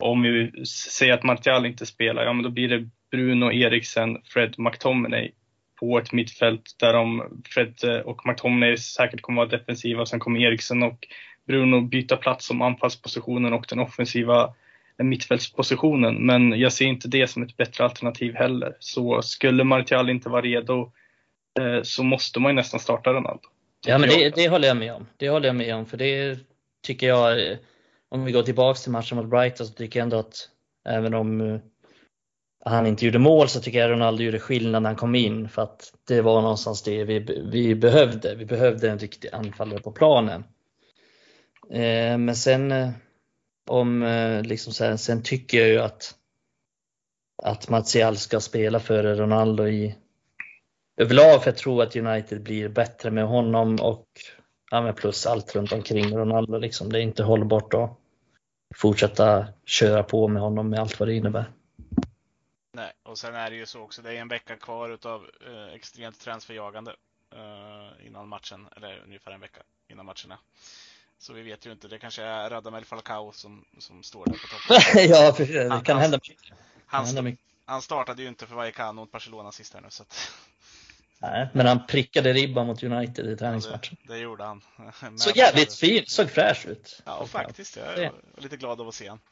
Om vi säger att Martial inte spelar, ja men då blir det Bruno Eriksen, Fred McTominay på ett mittfält där de, Fred och McTominay säkert kommer vara defensiva. Sen kommer Eriksen och Bruno byta plats som anfallspositionen och den offensiva mittfältspositionen. Men jag ser inte det som ett bättre alternativ heller. Så skulle Martial inte vara redo eh, så måste man ju nästan starta Ronaldo. Ja men det, det håller jag med om. Det håller jag med om. För det tycker jag, om vi går tillbaks till matchen mot Brighton så tycker jag ändå att även om eh, han inte gjorde mål så tycker jag Ronaldo gjorde skillnad när han kom in för att det var någonstans det vi, vi behövde. Vi behövde en riktig anfallare på planen. Eh, men sen eh, om eh, liksom så här, sen tycker jag ju att att Martial ska spela före Ronaldo i överlag för jag tror att United blir bättre med honom och ja, plus allt runt omkring Ronaldo. Liksom. Det är inte hållbart att fortsätta köra på med honom med allt vad det innebär. Nej, och sen är det ju så också, det är en vecka kvar utav eh, extremt transferjagande eh, innan matchen, eller ungefär en vecka innan matcherna. Så vi vet ju inte, det kanske är Radamel Falcao som, som står där på toppen. ja, precis. det kan hända mycket. Han, hända mycket. han startade ju inte för Vallecano mot Barcelona sist här nu. Så att... Nej, men han prickade ribban mot United i träningsmatchen. Ja, det, det, gjorde han. Såg jävligt fin, såg fräsch ut. Ja, faktiskt. Jag är lite glad av att se honom.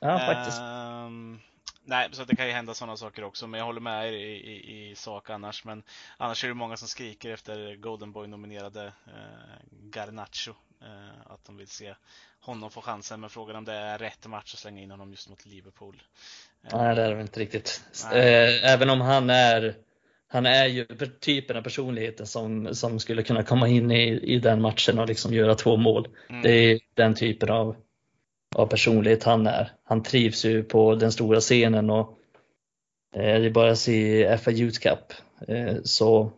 Ja, faktiskt. Um, Nej, så det kan ju hända sådana saker också, men jag håller med er i, i, i sak annars. Men annars är det många som skriker efter Golden Boy-nominerade eh, Garnacho. Eh, att de vill se honom få chansen, men frågan om det är rätt match att slänga in honom just mot Liverpool. Eh, Nej, det är det inte riktigt. Eh, även om han är han är ju typen av personligheten som, som skulle kunna komma in i, i den matchen och liksom göra två mål. Mm. Det är den typen av av personlighet han är. Han trivs ju på den stora scenen och eh, det är bara att se FA Youth Cup eh, så,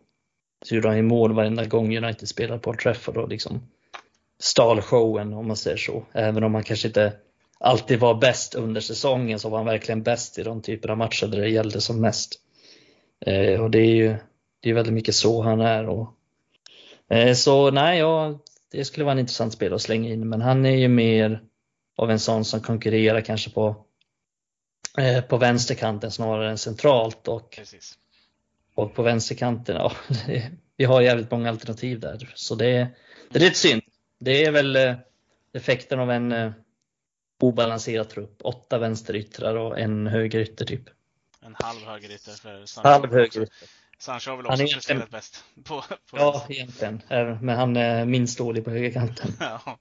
så gjorde han ju mål varenda gång United spelade på Trafford och liksom stal showen om man säger så. Även om han kanske inte alltid var bäst under säsongen så var han verkligen bäst i de typer av matcher där det gällde som mest. Eh, och det är ju det är väldigt mycket så han är. Och, eh, så nej, ja, det skulle vara en intressant spel att slänga in men han är ju mer av en sån som konkurrerar kanske på, eh, på vänsterkanten snarare än centralt. Och, och på vänsterkanten, ja, vi har jävligt många alternativ där. Så det, det är lite synd. Det är väl eh, effekten av en eh, obalanserad trupp. Åtta vänsteryttrar och en högerytter typ. En halv högerytter för Sancho. Halv högerytter. Sancho har väl också presterat bäst. På, på ja, egentligen. Men han är minst dålig på högerkanten. ja.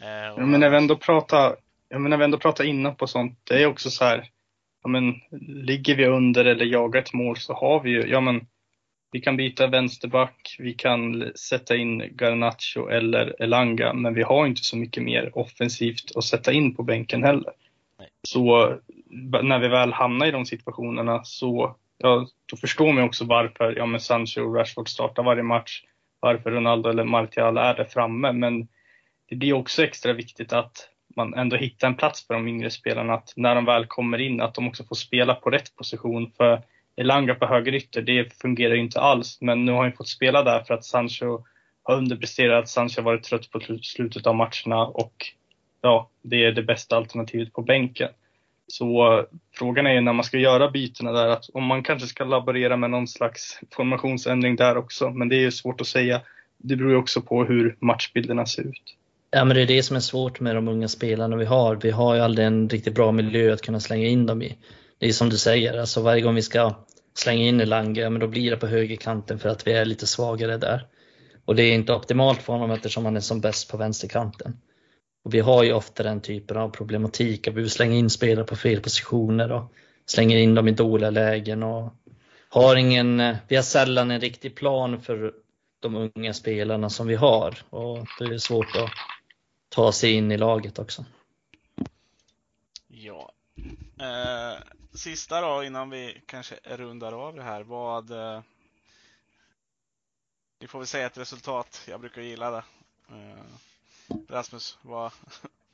Eh, ja, men när vi ändå pratar, ja, men när vi ändå pratar innan på sånt, det är också så här, ja, men, ligger vi under eller jagar ett mål så har vi ju, ja men vi kan byta vänsterback, vi kan sätta in Garnacho eller Elanga, men vi har inte så mycket mer offensivt att sätta in på bänken heller. Så när vi väl hamnar i de situationerna så, ja, då förstår man också varför, ja men Sancho och Rashford startar varje match, varför Ronaldo eller Martial är där framme, men det blir också extra viktigt att man ändå hittar en plats för de yngre spelarna, att när de väl kommer in, att de också får spela på rätt position. För Elanga på högerytter, det fungerar inte alls, men nu har han fått spela där för att Sancho har underpresterat, Sancho har varit trött på slutet av matcherna och ja, det är det bästa alternativet på bänken. Så frågan är ju när man ska göra bytena där, att om man kanske ska laborera med någon slags formationsändring där också, men det är ju svårt att säga. Det beror ju också på hur matchbilderna ser ut. Ja, men det är det som är svårt med de unga spelarna vi har. Vi har ju aldrig en riktigt bra miljö att kunna slänga in dem i. Det är som du säger, alltså varje gång vi ska slänga in Elanga, men då blir det på högerkanten för att vi är lite svagare där. Och det är inte optimalt för honom eftersom han är som bäst på vänsterkanten. Och vi har ju ofta den typen av problematik att vi vill slänga in spelare på fel positioner och slänger in dem i dåliga lägen och har ingen, vi har sällan en riktig plan för de unga spelarna som vi har och det är svårt att ta sig in i laget också. Ja. Eh, sista då innan vi kanske rundar av det här. Vad... Eh, vi får väl säga ett resultat. Jag brukar gilla det. Eh, Rasmus, vad,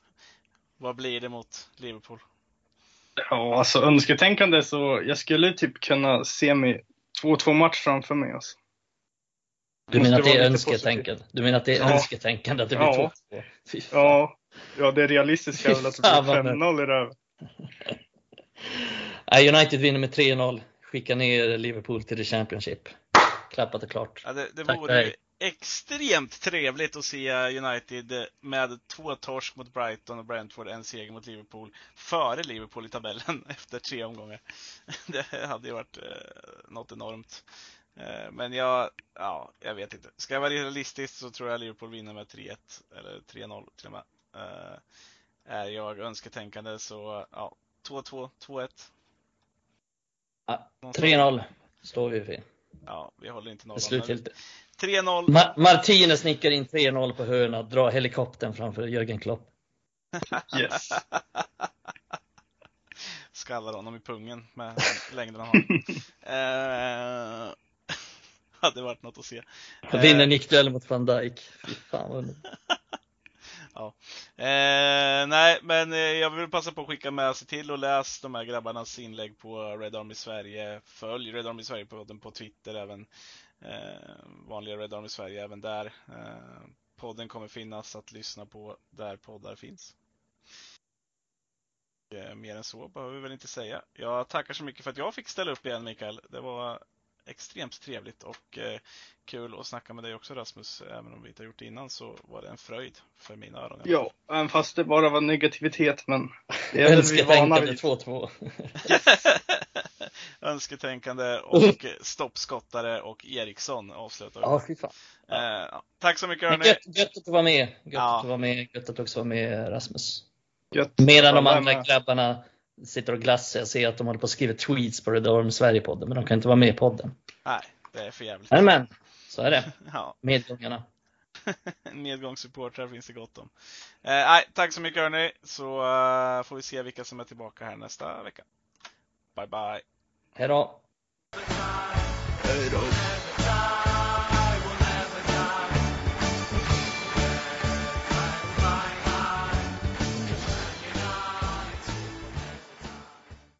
vad blir det mot Liverpool? Ja, alltså önsketänkande så jag skulle typ kunna se mig 2-2 match framför mig. Alltså. Du menar att det är önsketänkande? Du menar att det är ja. önsketänkande att det blir ja. 2 ja. ja, det realistiska är väl att det blir 5-0 i det United vinner med 3-0. Skickar ner Liverpool till the Championship. Klappat och klart. Ja, det det vore extremt trevligt att se United med två torsk mot Brighton och Brentford, en seger mot Liverpool, före Liverpool i tabellen efter tre omgångar. Det hade ju varit eh, något enormt. Eh, men jag, ja, jag vet inte. Ska jag vara realistisk så tror jag Liverpool vinner med 3-1 eller 3-0 till och med. Eh, är jag önsketänkande så, ja, 2-2, 2-1. Ja, 3-0 står vi för. Ja, vi håller inte nollan. Slutgiltigt. 3-0. Ma Martinez nickar in 3-0 på hörna, drar helikoptern framför Jörgen Klopp. Yes. Skallar honom i pungen med längden han har. eh, hade varit något att se. Vinner eh, nickduell mot van Dijk. Fy fan vad Ja. Eh, nej, men eh, jag vill passa på att skicka med sig till och läs de här grabbarnas inlägg på Red Army Sverige. Följ Red Army Sverige på, på Twitter även. Eh, vanliga Red Army Sverige även där. Eh, podden kommer finnas att lyssna på där poddar finns. Eh, mer än så behöver vi väl inte säga. Jag tackar så mycket för att jag fick ställa upp igen Mikael. Det var extremt trevligt och eh, kul att snacka med dig också Rasmus. Även om vi inte har gjort det innan så var det en fröjd för mina öron. Ja, även fast det bara var negativitet men det är Önsketänkande 2-2. Önsketänkande och stoppskottare och Eriksson avslutar Ja, fy fan. Eh, tack så mycket hörni. Gött, gött att vara med. Gött ja. att vara med. Gött att också vara med Rasmus. Gött. Medan de andra grabbarna sitter och glassar. Jag ser att de håller på att skriva tweets på Red Arm Sverige-podden, men de kan inte vara med i podden. Nej, det är för jävligt. Men, men så är det. ja. Medgångarna. Medgångssupportrar finns det gott om. Eh, nej, tack så mycket hörni, så uh, får vi se vilka som är tillbaka här nästa vecka. Bye bye. Hej då. Hej då.